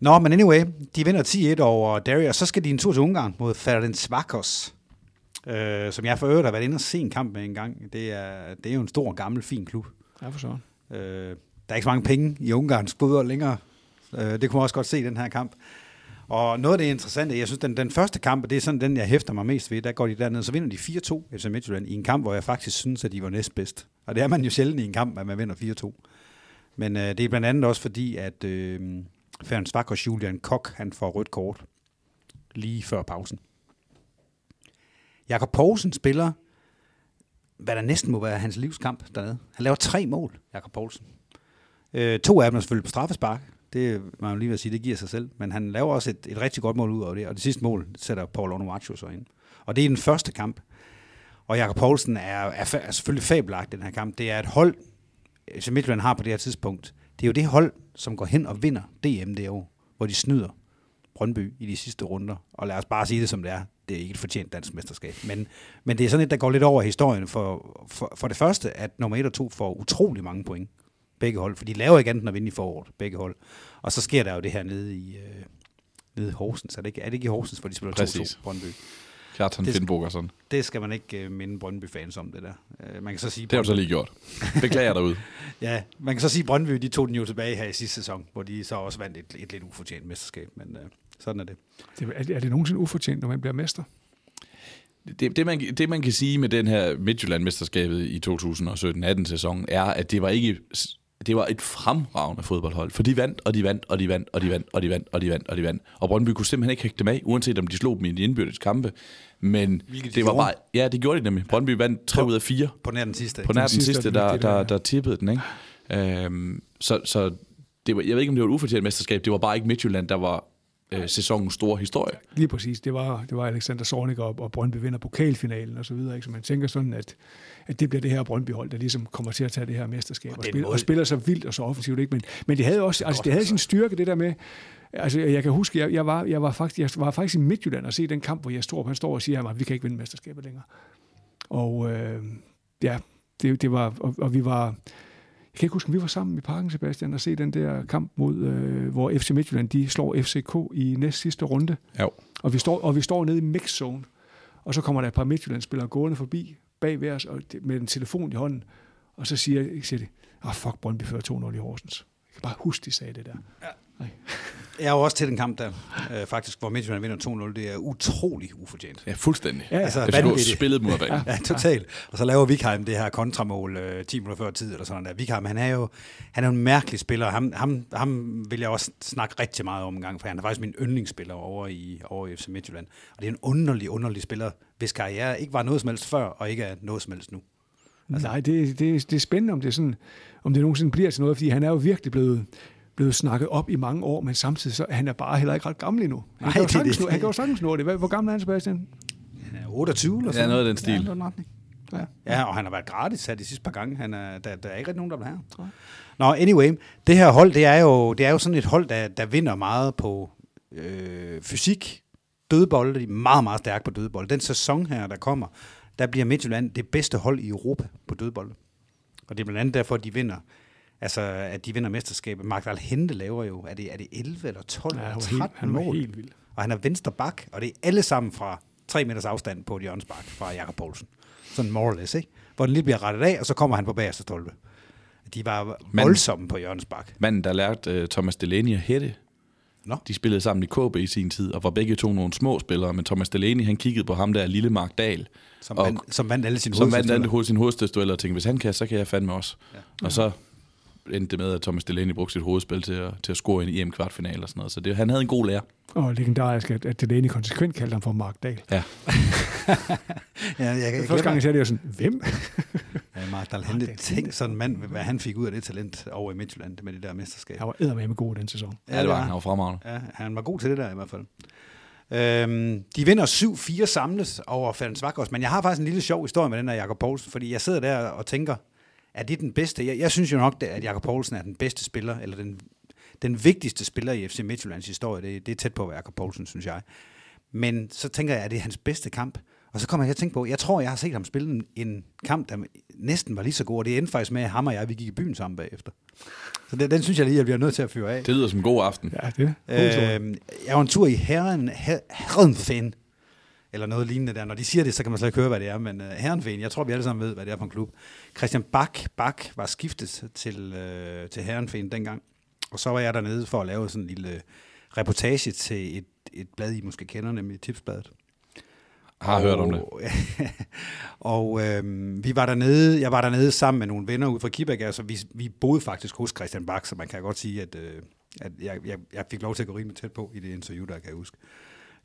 Nå, men anyway, de vinder 10-1 over Derry, og så skal de en tur til Ungarn mod Ferencváros, øh, som jeg for øvrigt har været inde og se en kamp med en gang. Det er, det er jo en stor, gammel, fin klub. Ja, for sådan. Øh, der er ikke så mange penge i Ungarns fodbold længere. Øh, det kunne man også godt se i den her kamp. Og noget af det interessante, jeg synes, den, den første kamp, det er sådan den, jeg hæfter mig mest ved, der går de derned, så vinder de 4-2 FC Midtjylland i en kamp, hvor jeg faktisk synes, at de var næstbedst. Og det er man jo sjældent i en kamp, at man vinder 4-2. Men øh, det er blandt andet også fordi, at øh, Ferenc Vakos Julian Kok, han får rødt kort lige før pausen. Jakob Poulsen spiller, hvad der næsten må være hans livskamp dernede. Han laver tre mål, Jakob Poulsen. Øh, to af dem er selvfølgelig på straffespark. Det man jo lige at sige, det giver sig selv. Men han laver også et, et rigtig godt mål ud af det. Og det sidste mål sætter Paul Onuachu så ind. Og det er den første kamp. Og Jakob Poulsen er, er, er selvfølgelig fabelagt i den her kamp. Det er et hold, øh, som Midtjylland har på det her tidspunkt. Det er jo det hold, som går hen og vinder DM det år, hvor de snyder Brøndby i de sidste runder. Og lad os bare sige det som det er. Det er ikke et fortjent dansk mesterskab. Men, men det er sådan et, der går lidt over historien. For, for, for det første, at nummer 1 og 2 får utrolig mange point. Begge hold. For de laver ikke andet end at vinde i foråret. Begge hold. Og så sker der jo det her nede i, øh, nede i Horsens. Er det, ikke, er det ikke i Horsens, hvor de spiller 2-2 Præcis. Brøndby? Kjartan Finnbog og sådan. Det skal man ikke øh, minde Brøndby-fans om, det der. Øh, man kan så sige, Det har du så lige gjort. Beklager derude. Ja, man kan så sige, at Brøndby de tog den jo tilbage her i sidste sæson, hvor de så også vandt et, et lidt ufortjent mesterskab, men øh, sådan er det. Det, er, det- er det nogensinde ufortjent, når man bliver mester? Det, det, man, det, man kan sige med den her Midtjylland-mesterskabet i 2017-18 sæson, er, at det var ikke det var et fremragende fodboldhold, for de vandt, og de vandt, og de vandt, og de vandt, og de vandt, og de vandt, og de vandt. Og Brøndby kunne simpelthen ikke hægte dem af, uanset om de slog dem i de indbyrdes kampe. Men Hvilket de det var gjorde. bare, ja, det gjorde de nemlig. Brøndby vandt 3 ud af 4 På nær den sidste. på nær den sidste, sidste, det- der, der, der- der tippede den, ikke? Øhm, så så det var, jeg ved ikke, om det var et ufortjent mesterskab, det var bare ikke Midtjylland, der var øh, sæsonens store historie. Lige præcis. Det var, det var Alexander Zornig og, og Brøndby vinder pokalfinalen og så videre. Ikke? Så man tænker sådan, at, at det bliver det her Brøndby-hold, der ligesom kommer til at tage det her mesterskab og, den spiller, måde- og spiller så vildt og så offensivt. Ikke? Men, men det havde også altså, det havde sin styrke, det der med, Altså, jeg kan huske, jeg, jeg, var, jeg, var faktisk, jeg var faktisk i Midtjylland og se den kamp, hvor jeg står, han står og siger, at vi kan ikke vinde mesterskabet længere. Og øh, ja, det, det var, og, og vi var, kan ikke huske, vi var sammen i parken, Sebastian, og se den der kamp mod, øh, hvor FC Midtjylland, de slår FCK i næst sidste runde. Jo. Og vi står, og vi står nede i mixzone, og så kommer der et par Midtjylland-spillere gående forbi bag ved os og med en telefon i hånden, og så siger, siger de, ah, fuck, Brøndby fører 2-0 i Horsens. Jeg kan bare huske, de sagde det der. Jeg er jo også til den kamp der, øh, faktisk, hvor Midtjylland vinder 2-0. Det er utrolig ufortjent. Ja, fuldstændig. Ja, ja. Altså, FCK vanvittigt. spillede mod banen. Ja, totalt. Og så laver Vikheim det her kontramål øh, 10 minutter før tid, eller sådan der. Vikheim, han er jo han er jo en mærkelig spiller. Ham, ham, ham vil jeg også snakke rigtig meget om en gang, for han er faktisk min yndlingsspiller over i, over i FC Midtjylland. Og det er en underlig, underlig spiller, hvis karriere ikke var noget som helst før, og ikke er noget som helst nu. Altså, Nej, det, det, det er spændende, om det, er sådan, om det nogensinde bliver til noget, fordi han er jo virkelig blevet, blevet snakket op i mange år, men samtidig så han er bare heller ikke ret gammel endnu. Han, Nej, kan, det er sagtens det. nå, han kan jo sagtens nå det. Hvad- Hvor gammel er han, Sebastian? Han er 28 eller Ja, sådan noget af den stil. Ja, noget i den retning. Ja. Ja, og han har været gratis her de sidste par gange. Han er, der, der er ikke rigtig nogen, der vil have ham. Nå, anyway, det her hold, det er jo, det er jo sådan et hold, der, der vinder meget på øh, fysik, dødbolde. De er meget, meget stærke på dødbolde. Den sæson her, der kommer, der bliver Midtjylland det bedste hold i Europa på dødbolde. Og det er blandt andet derfor, at de vinder. Altså, at de vinder mesterskabet. Magdal Hente laver jo, er det, er det 11 eller 12 Ja, eller han var 13 helt, han mål? helt vild. Og han er venstre bak, og det er alle sammen fra 3 meters afstand på et hjørnespark fra Jakob Poulsen. Sådan more or less, ikke? Hvor den lige bliver rettet af, og så kommer han på bagerste stolpe. De var Men- voldsomme på hjørnespark. Manden, der lærte uh, Thomas Delaney at hætte, Nå. de spillede sammen i KB i sin tid, og var begge to nogle små spillere, men Thomas Delaney, han kiggede på ham der, lille Mark Dahl, Som, Og- vandt, som vandt alle sine som vandt alle hoved, sin hovedstødstueller og tænkte, hvis han kan, så kan jeg fandme også. Ja. Og så endte det med, at Thomas Delaney brugte sit hovedspil til at, til at score en EM-kvartfinale og sådan noget. Så det, han havde en god lærer. Og legendarisk, at, at Delaney konsekvent kaldte ham for Mark Dahl. Ja. Ja, jeg, jeg, Første gang, jeg sagde det, jeg sådan, hvem? Ja, Mark Dahl, det er tænk sådan en mand, hvad han fik ud af det talent over i Midtjylland med det der mesterskab. Han var eddermame god den sæson. Ja, det var han. Han var fremragende. Ja, han var god til det der i hvert fald. Øhm, de vinder 7-4 samlet over Færens Vakos, men jeg har faktisk en lille sjov historie med den der Jakob Poulsen, fordi jeg sidder der og tænker, er det den bedste? Jeg, jeg synes jo nok, at Jakob Poulsen er den bedste spiller, eller den, den vigtigste spiller i FC Midtjyllands historie. Det, det er tæt på at være Jakob Poulsen, synes jeg. Men så tænker jeg, at det er hans bedste kamp. Og så kommer jeg til at tænke på, jeg tror, jeg har set ham spille en, kamp, der næsten var lige så god, og det endte faktisk med, at ham og jeg, vi gik i byen sammen bagefter. Så den, den synes jeg lige, at jeg bliver nødt til at fyre af. Det lyder som en god aften. Ja, det er Øh, jeg var en tur i Herren, Her, Herrenfen, eller noget lignende der. Når de siger det, så kan man slet ikke høre, hvad det er, men uh, Herrenfen, jeg tror, vi alle sammen ved, hvad det er for en klub. Christian Bak, Bak var skiftet til, uh, til Herrenfen dengang, og så var jeg dernede for at lave sådan en lille reportage til et, et blad, I måske kender, nemlig Tipsbladet. Har og, hørt om det. og øhm, vi var dernede, jeg var dernede sammen med nogle venner ude fra Kibæk, altså vi, vi boede faktisk hos Christian Bak, så man kan godt sige, at, øh, at jeg, jeg, jeg fik lov til at gå rimelig tæt på i det interview, der kan jeg huske.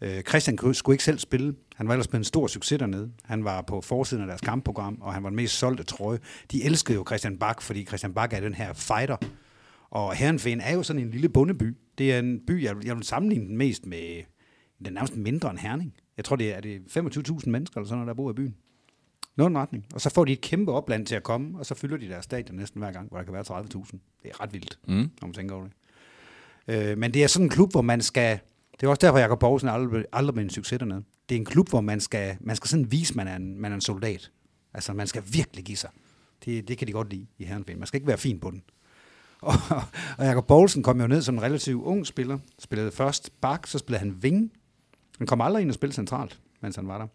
Øh, Christian kunne- skulle ikke selv spille. Han var ellers med en stor succes dernede. Han var på forsiden af deres kampprogram, og han var den mest solgte trøje. De elskede jo Christian Bak, fordi Christian Bak er den her fighter. Og Herrenfen er jo sådan en lille bondeby. Det er en by, jeg, jeg vil sammenligne den mest med, den er nærmest mindre end Herning. Jeg tror, det er, er det 25.000 mennesker, eller sådan noget, der bor i byen. Den retning. Og så får de et kæmpe opland til at komme, og så fylder de deres stadion næsten hver gang, hvor der kan være 30.000. Det er ret vildt, Mm. når man tænker over det. Øh, men det er sådan en klub, hvor man skal... Det er også derfor, Jakob Poulsen aldrig, aldrig blevet en succes dernede. Det er en klub, hvor man skal, man skal sådan vise, at man er en, man er en soldat. Altså, man skal virkelig give sig. Det, det kan de godt lide i Herrenfen. Man skal ikke være fin på den. Og, og Jakob Poulsen kom jo ned som en relativt ung spiller. Spillede først bak, så spillede han ving. Han kom aldrig ind og spille centralt, mens han var der.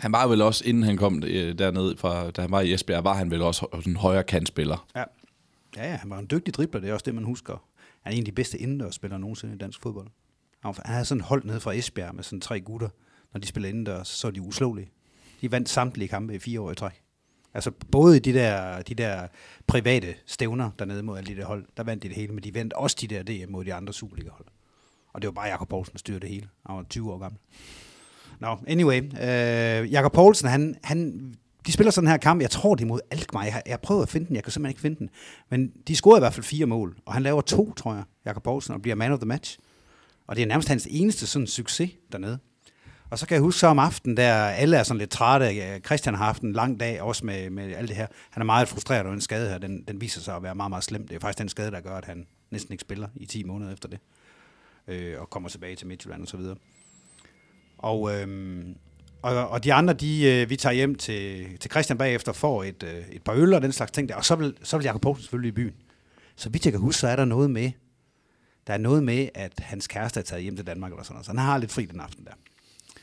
Han var vel også, inden han kom øh, derned, fra, da han var i Esbjerg, var han vel også en højre kantspiller. Ja. ja, ja, han var en dygtig dribler, det er også det, man husker. Han er en af de bedste indendørsspillere nogensinde i dansk fodbold. Han havde sådan hold nede fra Esbjerg med sådan tre gutter. Når de spillede indendørs, så var de uslåelige. De vandt samtlige kampe i fire år i træk. Altså både i de der, de der private stævner dernede mod alle de der hold, der vandt de det hele, men de vandt også de der DM mod de andre Superliga-hold. Og det var bare Jakob Poulsen, der styrede det hele. Han var 20 år gammel. Nå, no, anyway. Øh, Jakob Poulsen, han, han, de spiller sådan her kamp. Jeg tror, det er mod Alkmaar. Jeg, har- jeg prøver at finde den. Jeg kan simpelthen ikke finde den. Men de scorede i hvert fald fire mål. Og han laver to, tror jeg, Jakob Poulsen, og bliver man of the match. Og det er nærmest hans eneste sådan succes dernede. Og så kan jeg huske så om aftenen, der alle er sådan lidt trætte. Christian har haft en lang dag, også med, med alt det her. Han er meget frustreret over den skade her. Den, den viser sig at være meget, meget slem. Det er faktisk den skade, der gør, at han næsten ikke spiller i 10 måneder efter det. Øh, og kommer tilbage til Midtjylland og så videre. Og, øh, og, og de andre, de, øh, vi tager hjem til, til Christian bagefter, får et, øh, et par øl og den slags ting der. Og så vil, så vil Jacob Poulsen selvfølgelig i byen. Så vidt jeg kan huske, så er der noget med, der er noget med, at hans kæreste er taget hjem til Danmark eller sådan noget. Så han har lidt fri den aften der.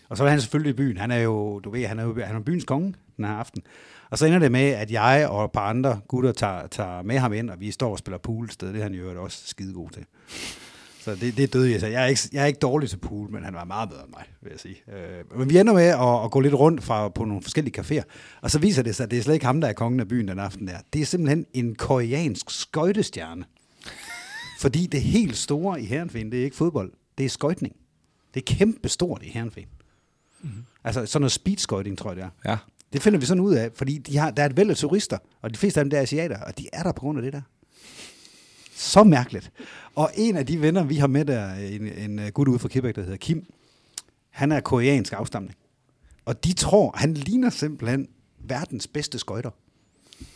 Og så er han selvfølgelig i byen. Han er jo, du ved, han er jo han er byens konge den her aften. Og så ender det med, at jeg og et par andre gutter tager, tager med ham ind, og vi står og spiller pool et sted. Det er han jo også skide god til. Så det, det døde jeg så. Jeg er, ikke, jeg er ikke dårlig til pool, men han var meget bedre end mig, vil jeg sige. Øh, men vi ender med at, at gå lidt rundt fra, på nogle forskellige caféer, og så viser det sig, at det er slet ikke ham, der er kongen af byen den aften der. Det er simpelthen en koreansk skøjtestjerne. Fordi det helt store i Herrenfen, det er ikke fodbold, det er skøjtning. Det er kæmpe stort i Herrenfen. Mm-hmm. Altså sådan noget speedskøjting, tror jeg det er. Ja. Det finder vi sådan ud af, fordi de har, der er et væld af turister, og de fleste af dem der er asiater, og de er der på grund af det der. Så mærkeligt. Og en af de venner, vi har med der, en, en øh, gut ude fra Quebec, der hedder Kim, han er koreansk afstamning. Og de tror, han ligner simpelthen verdens bedste skøjter.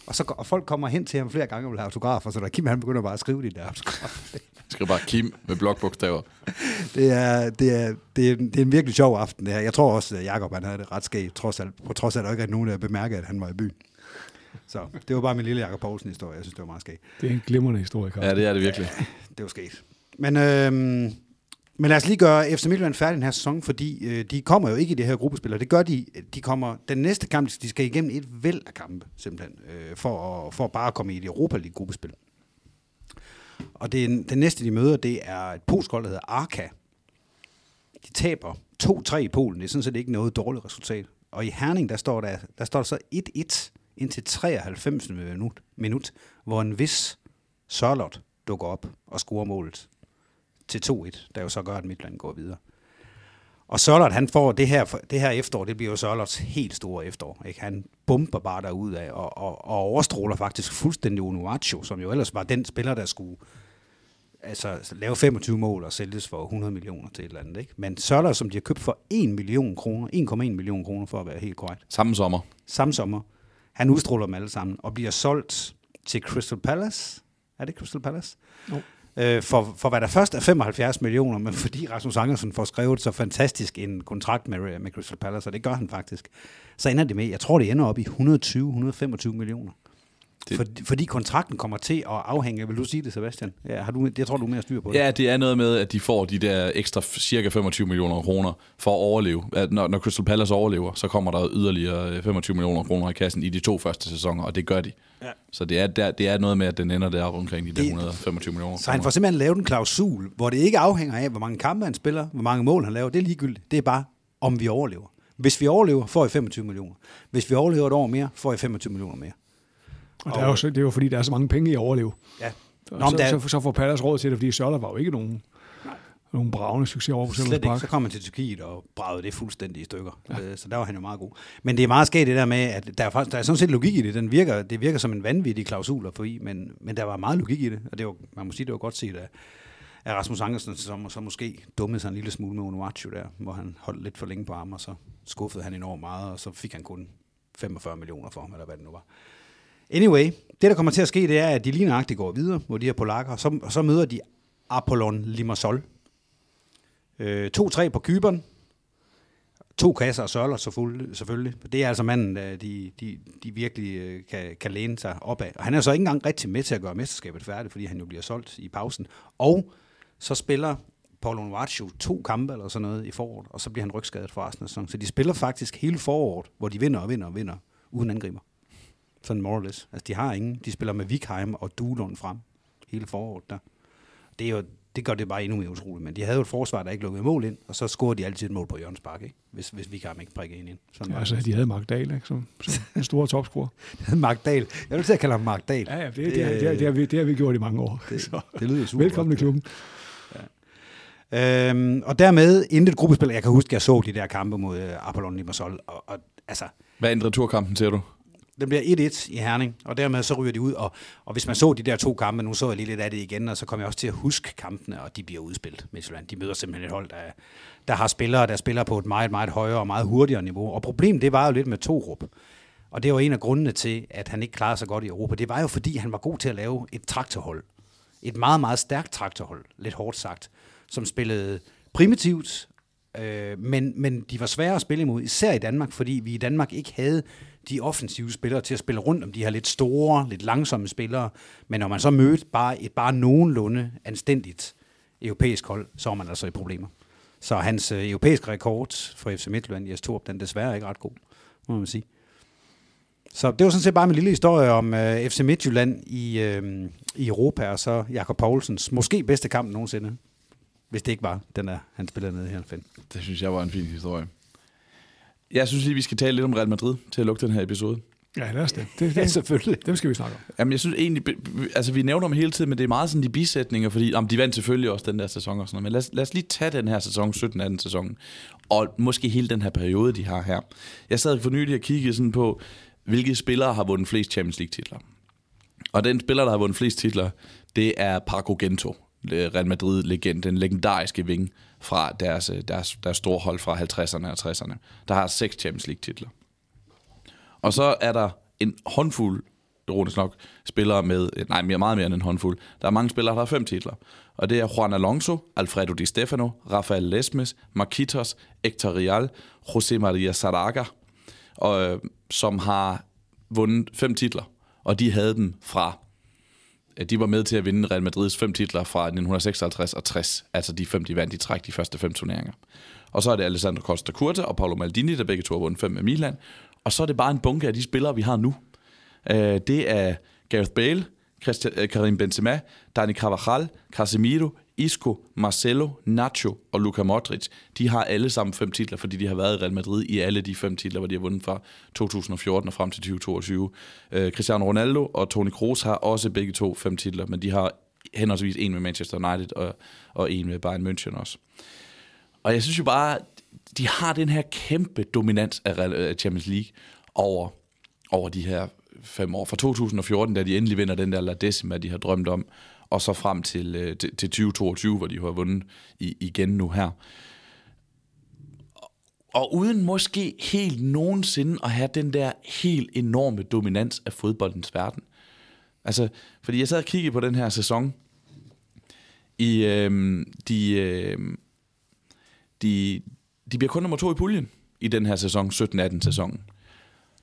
Og, så, og folk kommer hen til ham flere gange og vil have autografer, så der Kim han begynder bare at skrive de der autografer. Skriv bare Kim med blokbogstaver. Det er, det, er, det, er, det er en virkelig sjov aften, det her. Jeg tror også, at Jacob han havde det ret skægt, trods alt, på trods af, at der ikke er nogen, der bemærkede, at han var i byen. Så det var bare min lille Jacob Poulsen-historie. Jeg synes, det var meget skægt. Det er en glimrende historie, Carsten. Ja, det er det virkelig. Det var sket. Men, øhm, men lad os lige gøre FC Midtjylland færdig den her sæson, fordi øh, de kommer jo ikke i det her gruppespil, det gør de, øh, de kommer, den næste kamp, de skal igennem et væld af kampe, simpelthen, øh, for, at, for bare at komme i et Europa League gruppespil. Og det, den næste, de møder, det er et polsk hold, der hedder Arka. De taber 2-3 i Polen. Det er sådan set ikke noget dårligt resultat. Og i Herning, der står der, der, står der så 1-1 indtil 93. minut, minut, hvor en vis Sørlot dukker op og scorer målet til 2-1, der jo så gør, at Midtland går videre. Og Sørlot, han får det her, det her efterår, det bliver jo Sørlots helt store efterår. Ikke? Han bomber bare derud af og, og, og overstråler faktisk fuldstændig Unuaccio, som jo ellers var den spiller, der skulle altså, lave 25 mål og sælges for 100 millioner til et eller andet. Ikke? Men Sørlot, som de har købt for 1 million kroner, 1,1 million kroner for at være helt korrekt, Samme sommer. samme sommer, han udstråler dem alle sammen og bliver solgt til Crystal Palace. Er det Crystal Palace? Jo. Øh, for, for hvad der først er 75 millioner, men fordi Rasmus Andersen får skrevet så fantastisk en kontrakt med, med Crystal Palace, og det gør han faktisk, så ender det med, jeg tror det ender op i 120-125 millioner. Det- For, fordi kontrakten kommer til at afhænge, vil du sige det, Sebastian? Ja, har du, jeg tror, du er mere styr på det. Ja, det er noget med, at de får de der ekstra cirka 25 millioner kroner for at overleve. At når, når Crystal Palace overlever, så kommer der yderligere øh, 25 millioner kroner i kassen i de to første sæsoner, og det gør de. Ja. Så det er, der, det er noget med, at den ender der omkring de der Det- 125 millioner Så han får simpelthen lavet en klausul, hvor det ikke afhænger af, hvor mange kampe han spiller, hvor mange mål han laver. Det er ligegyldigt. Det er bare, om vi overlever. Hvis vi overlever, får I 25 millioner. Hvis vi overlever et år mere, får I 25 millioner mere. Og det er, jo, så- det er jo fordi, der er så mange penge i at overleve. Ja. Så, Nå, så, der er- så, så får Palace råd til det, fordi Sørler var jo ikke nogen, nogen bravende succes over på Slet ikke. Så kom han til Tyrkiet og bragede det fuldstændig i stykker. Ja. Så der var han jo meget god. Men det er meget skægt det der med, at der er, faktisk, der er sådan set logik i det. Den virker, det virker som en vanvittig klausul at få i, men, men der var meget logik i det. Og det var, man må sige, det var godt set af, af Rasmus Angersen, som så måske dummede sig en lille smule med Onuachu der, hvor han holdt lidt for længe på ham, og så skuffede han enormt meget, og så fik han kun 45 millioner for ham, eller hvad det nu var. Anyway, det der kommer til at ske, det er, at de lige nøjagtigt går videre, mod de her polakker, og så, og så møder de Apollon Limassol. Øh, 2-3 på Kyberen. To kasser og sørler selvfølgelig. selvfølgelig. Det er altså manden, de, de, de virkelig øh, kan, kan læne sig op af. Og han er så ikke engang rigtig med til at gøre mesterskabet færdigt, fordi han jo bliver solgt i pausen. Og så spiller Paul Nuaccio to kampe eller sådan noget i foråret, og så bliver han rygskadet for resten af sæsonen. Så de spiller faktisk hele foråret, hvor de vinder og vinder og vinder, uden angriber. Sådan more or less. Altså de har ingen. De spiller med Vikheim og Duelund frem hele foråret der. Det, er jo, det gør det bare endnu mere utroligt. Men de havde jo et forsvar, der ikke lukkede mål ind, og så scorede de altid et mål på Jørgens Park, ikke? Hvis, hvis Vikheim ikke prikkede ind. ind. Sådan Ja, altså, det. de havde Mark Dahl, ikke? Som, som en stor topscorer. Mark Dahl. Jeg vil til at kalde ham Mark Dahl. Ja, ja, det, det, det, det, det, har vi, det har vi gjort i mange år. det, Så, det lyder super velkommen i godt. klubben. Øhm, og dermed intet gruppespil. Jeg kan huske, at jeg så de der kampe mod uh, Apollon Limassol, og, og altså, Hvad ændrede turkampen, ser du? Den bliver 1-1 i Herning, og dermed så ryger de ud. Og, og hvis man så de der to kampe, nu så jeg lige lidt af det igen, og så kom jeg også til at huske kampene, og de bliver udspillet. Midtjylland, de møder simpelthen et hold, der, der har spillere, der spiller på et meget, meget højere og meget hurtigere niveau. Og problemet, det var jo lidt med Torup. Og det var en af grundene til, at han ikke klarede sig godt i Europa. Det var jo fordi, han var god til at lave et traktorhold. Et meget, meget stærkt traktorhold, lidt hårdt sagt, som spillede primitivt, øh, men, men de var svære at spille imod, især i Danmark, fordi vi i Danmark ikke havde de offensive spillere til at spille rundt om de her lidt store, lidt langsomme spillere. Men når man så mødte bare et bare nogenlunde anstændigt europæisk hold, så var man altså i problemer. Så hans øh, europæiske rekord for FC Midtjylland i S2, den er desværre ikke ret god, må man sige. Så det var sådan set bare min lille historie om øh, FC Midtjylland i, øh, i Europa, og så Jakob Poulsens måske bedste kamp nogensinde. Hvis det ikke var den der, han spillede nede her. Finn. Det synes jeg var en fin historie. Jeg synes lige, vi skal tale lidt om Real Madrid til at lukke den her episode. Ja, lad os det. det, Ja, det selvfølgelig. dem skal vi snakke om. Jamen, jeg synes egentlig, altså vi nævner dem hele tiden, men det er meget sådan de bisætninger, fordi jamen, de vandt selvfølgelig også den der sæson og sådan noget. Men lad os, lad os lige tage den her sæson, 17-18 sæson, og måske hele den her periode, de har her. Jeg sad for nylig og kiggede sådan på, hvilke spillere har vundet flest Champions League titler. Og den spiller, der har vundet flest titler, det er Paco Gento, Real Madrid-legend, den legendariske ving fra deres, øh, deres, deres store hold fra 50'erne og 60'erne. Der har seks Champions League-titler. Og så er der en håndfuld, ironisk nok, spillere med, øh, nej, mere, meget mere end en håndfuld. Der er mange spillere, der har fem titler. Og det er Juan Alonso, Alfredo Di Stefano, Rafael Lesmes, Marquitos, Hector Rial, José María Saraga, og, øh, som har vundet fem titler. Og de havde dem fra at de var med til at vinde Real Madrids fem titler fra 1956 og 60. Altså de fem, de vandt i træk de første fem turneringer. Og så er det Alessandro Costa Curta og Paolo Maldini, der begge to har vundet fem med Milan. Og så er det bare en bunke af de spillere, vi har nu. Øh, det er Gareth Bale, Christian, øh, Karim Benzema, Dani Carvajal, Casemiro, Isco, Marcelo, Nacho og Luka Modric. De har alle sammen fem titler, fordi de har været i Real Madrid i alle de fem titler, hvor de har vundet fra 2014 og frem til 2022. Øh, Cristiano Ronaldo og Toni Kroos har også begge to fem titler, men de har henholdsvis en med Manchester United og, og en med Bayern München også. Og jeg synes jo bare, de har den her kæmpe dominans af øh, Champions League over, over de her fem år. Fra 2014, da de endelig vinder den der La Decima, de har drømt om, og så frem til, øh, til, til 2022, hvor de har vundet i, igen nu her. Og uden måske helt nogensinde at have den der helt enorme dominans af fodboldens verden. Altså, fordi jeg sad og kiggede på den her sæson. I, øh, de, øh, de, de bliver kun nummer to i puljen i den her sæson, 17-18 sæsonen.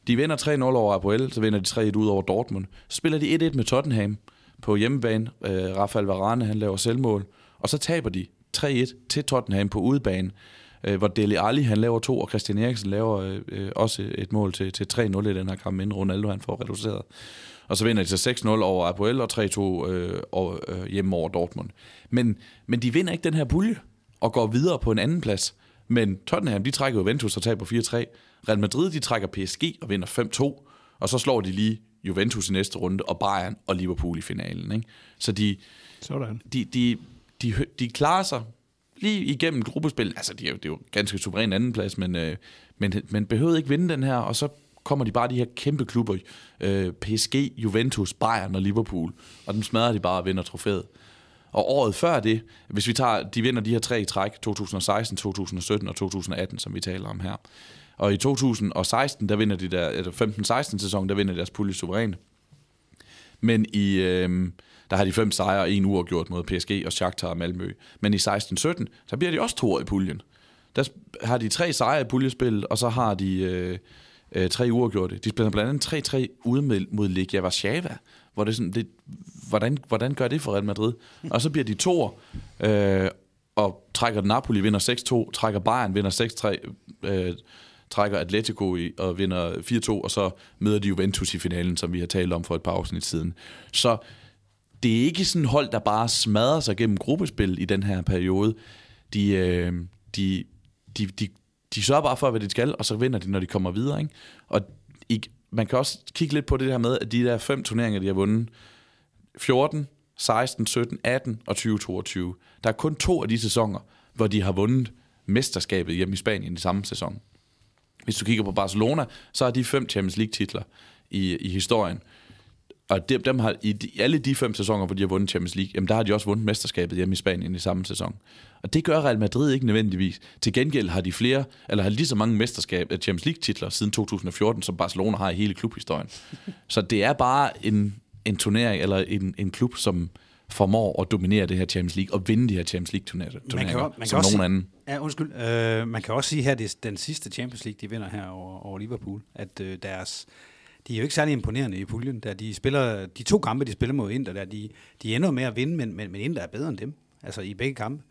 De vinder 3-0 over Apoel, så vinder de 3-1 ud over Dortmund. Så spiller de 1-1 med Tottenham på hjemmebane. Øh, Rafael Varane, han laver selvmål. Og så taber de 3-1 til Tottenham på udebane, øh, hvor Deli Ali, han laver to, og Christian Eriksen laver øh, også et mål til, til 3-0 i den her kamp, inden Ronaldo han får reduceret. Og så vinder de så 6-0 over Apoel og 3-2 øh, over, øh, hjemme over Dortmund. Men, men de vinder ikke den her pulje og går videre på en anden plads. Men Tottenham, de trækker Juventus og taber 4-3. Real Madrid, de trækker PSG og vinder 5-2. Og så slår de lige Juventus i næste runde, og Bayern og Liverpool i finalen. Ikke? Så de, Sådan. de, de, de, de klarer sig lige igennem gruppespil. Altså, de er jo, det er jo ganske suveræn anden plads, men, øh, men, men behøvede ikke vinde den her, og så kommer de bare de her kæmpe klubber, øh, PSG, Juventus, Bayern og Liverpool, og dem smadrer de bare og vinder trofæet. Og året før det, hvis vi tager, de vinder de her tre i træk, 2016, 2017 og 2018, som vi taler om her. Og i 2016, der vinder de der, eller 15-16 sæson, der vinder deres pulje suverænt. Men i, øh, der har de fem sejre og en uafgjort mod PSG og Shakhtar og Malmø. Men i 16-17, så bliver de også to år i puljen. Der har de tre sejre i puljespillet, og så har de øh, øh, tre uafgjorte. De spiller blandt andet 3-3 ude med, mod Legia Warszawa, hvor det sådan, det, hvordan, hvordan gør det for Real Madrid? Og så bliver de to øh, og trækker Napoli, vinder 6-2, trækker Bayern, vinder 6-3, øh, trækker Atletico i, og vinder 4-2, og så møder de Juventus i finalen, som vi har talt om for et par afsnit siden. Så det er ikke sådan hold, der bare smadrer sig gennem gruppespil i den her periode. De, øh, de, de, de, de sørger bare for, hvad de skal, og så vinder de, når de kommer videre. Ikke? Og i, man kan også kigge lidt på det her med, at de der fem turneringer, de har vundet, 14, 16, 17, 18 og 2022. Der er kun to af de sæsoner, hvor de har vundet mesterskabet hjemme i Spanien i samme sæson. Hvis du kigger på Barcelona, så har de fem Champions League-titler i, i historien. Og dem, dem har, i de, alle de fem sæsoner, hvor de har vundet Champions League, jamen der har de også vundet mesterskabet hjemme i Spanien i samme sæson. Og det gør Real Madrid ikke nødvendigvis. Til gengæld har de flere, eller har lige så mange mesterskab, øh, Champions League-titler siden 2014, som Barcelona har i hele klubhistorien. Så det er bare en, en turnering, eller en, en klub, som formår at dominere det her Champions League, og vinde de her Champions League-turneringer, som også nogen anden. Ja, undskyld. Øh, man kan også sige her, det er den sidste Champions League, de vinder her over, over Liverpool, at øh, deres, de er jo ikke særlig imponerende i puljen. Der de spiller, de to kampe, de spiller mod Inter, der, de, de ender med at vinde, men, men, men Inter er bedre end dem, altså i begge kampe.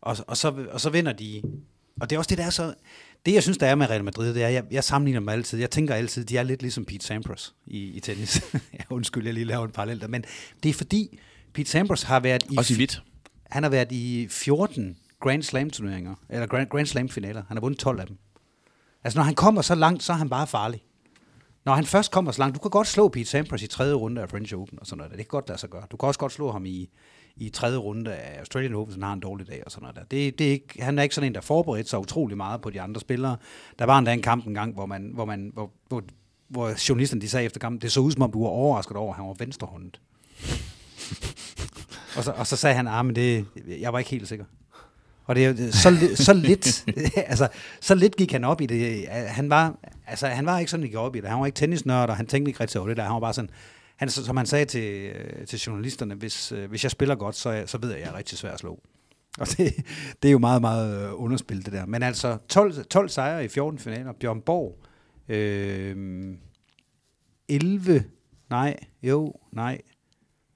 Og, og, så, og så vinder de, og det er også det, der er så, det jeg synes, der er med Real Madrid, det er, jeg, jeg sammenligner dem altid, jeg tænker altid, de er lidt ligesom Pete Sampras i, i tennis. ja, undskyld, jeg lige laver en parallel der, men det er fordi, Pete Sampras har været i... Også i hvidt. Han har været i 14 Grand Slam turneringer, eller Grand, Grand Slam finaler. Han har vundet 12 af dem. Altså når han kommer så langt, så er han bare farlig. Når han først kommer så langt, du kan godt slå Pete Sampras i tredje runde af French Open og sådan noget. Det kan godt lade sig gøre. Du kan også godt slå ham i, i tredje runde af Australian Open, hvis han har en dårlig dag og sådan noget der. Det, det er ikke, han er ikke sådan en, der forberedt sig utrolig meget på de andre spillere. Der var endda en kamp en gang, hvor, man, hvor, man, hvor, hvor, hvor journalisterne de sagde efter kampen, det så ud som om, du var overrasket over, at han var venstrehåndet. Og så, og så sagde han, ah, men det, jeg var ikke helt sikker. Og det er så, så lidt, altså, så lidt gik han op i det. Han var, altså, han var ikke sådan, gik op i det. Han var ikke tennisnørd, og han tænkte ikke rigtig over det der. Han var bare sådan, han, som han sagde til, øh, til journalisterne, hvis, øh, hvis jeg spiller godt, så, så ved jeg, at jeg er rigtig svær at slå. Og det, det er jo meget, meget øh, underspillet, det der. Men altså, 12, 12 sejre i 14 finaler. Bjørn Borg, øh, 11, nej, jo, nej,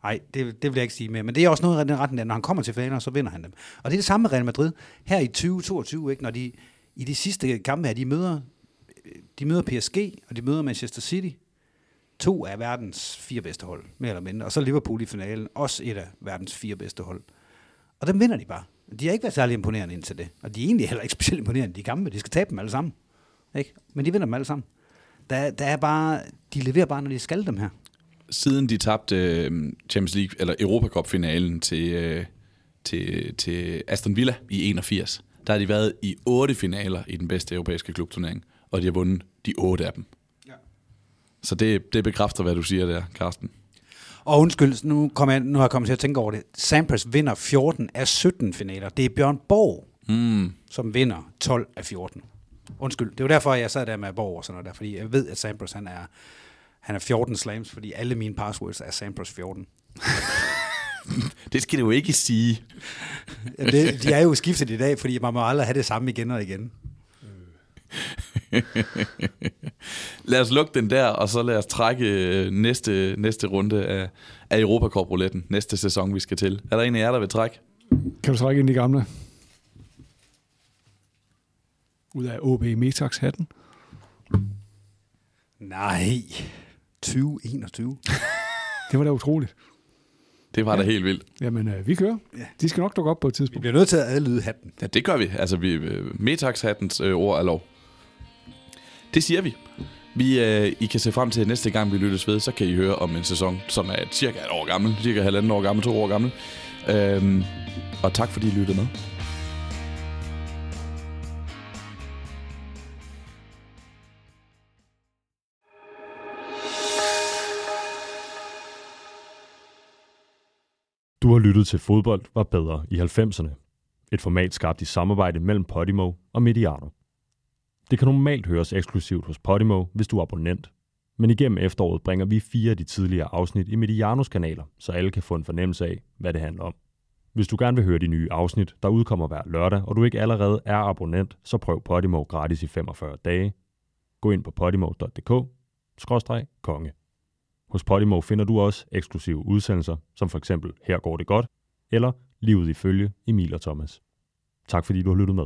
Nej, det, det vil jeg ikke sige mere. Men det er også noget i den retning, der når han kommer til finaler, så vinder han dem. Og det er det samme med Real Madrid. Her i 2022, ikke, når de i de sidste kampe her, de møder, de møder PSG, og de møder Manchester City. To af verdens fire bedste hold, mere eller mindre. Og så Liverpool i finalen, også et af verdens fire bedste hold. Og dem vinder de bare. De har ikke været særlig imponerende indtil det. Og de er egentlig heller ikke specielt imponerende, de kampe. De skal tabe dem alle sammen. Ikke? Men de vinder dem alle sammen. Der, der er bare, de leverer bare, når de skal dem her siden de tabte øh, Champions League eller Europa Cup finalen til øh, til til Aston Villa i 81, der har de været i otte finaler i den bedste europæiske klubturnering, og de har vundet de otte af dem. Ja. Så det, det bekræfter, hvad du siger der, Carsten. Og undskyld, nu, kom jeg, nu har jeg kommet til at tænke over det. Sampras vinder 14 af 17 finaler. Det er Bjørn Borg, Mm. som vinder 12 af 14. Undskyld, det var derfor, jeg sad der med Borg og sådan noget der, fordi jeg ved, at Sampras han er, han er 14 slams, fordi alle mine passwords er Sampras 14. Det skal du jo ikke sige. Det, de er jo skiftet i dag, fordi man må aldrig have det samme igen og igen. Lad os lukke den der, og så lad os trække øh, næste, næste runde af, af Europacup-rouletten. Næste sæson, vi skal til. Er der en af jer, der vil trække? Kan du trække ind de gamle? Ud af OB Metax hatten. Nej, 2021. Det var da utroligt. Det var ja. da helt vildt. Jamen, øh, vi kører. Ja. De skal nok dukke op på et Vi tidspunkt. bliver nødt til at adlyde hatten. Ja, det gør vi. Altså, vi, øh, Metax-hattens øh, ord er lov. Det siger vi. Vi, øh, I kan se frem til at næste gang, vi lyttes ved, så kan I høre om en sæson, som er cirka et år gammel, cirka halvanden år gammel, to år gammel. Øhm, og tak fordi I lyttede med. Har lyttet til Fodbold var bedre i 90'erne. Et format skabt i samarbejde mellem Podimo og Mediano. Det kan normalt høres eksklusivt hos Podimo, hvis du er abonnent. Men igennem efteråret bringer vi fire af de tidligere afsnit i Medianos kanaler, så alle kan få en fornemmelse af, hvad det handler om. Hvis du gerne vil høre de nye afsnit, der udkommer hver lørdag, og du ikke allerede er abonnent, så prøv Podimo gratis i 45 dage. Gå ind på podimo.dk-konge. Hos Podimo finder du også eksklusive udsendelser, som for eksempel Her går det godt, eller Livet ifølge Emil og Thomas. Tak fordi du har lyttet med.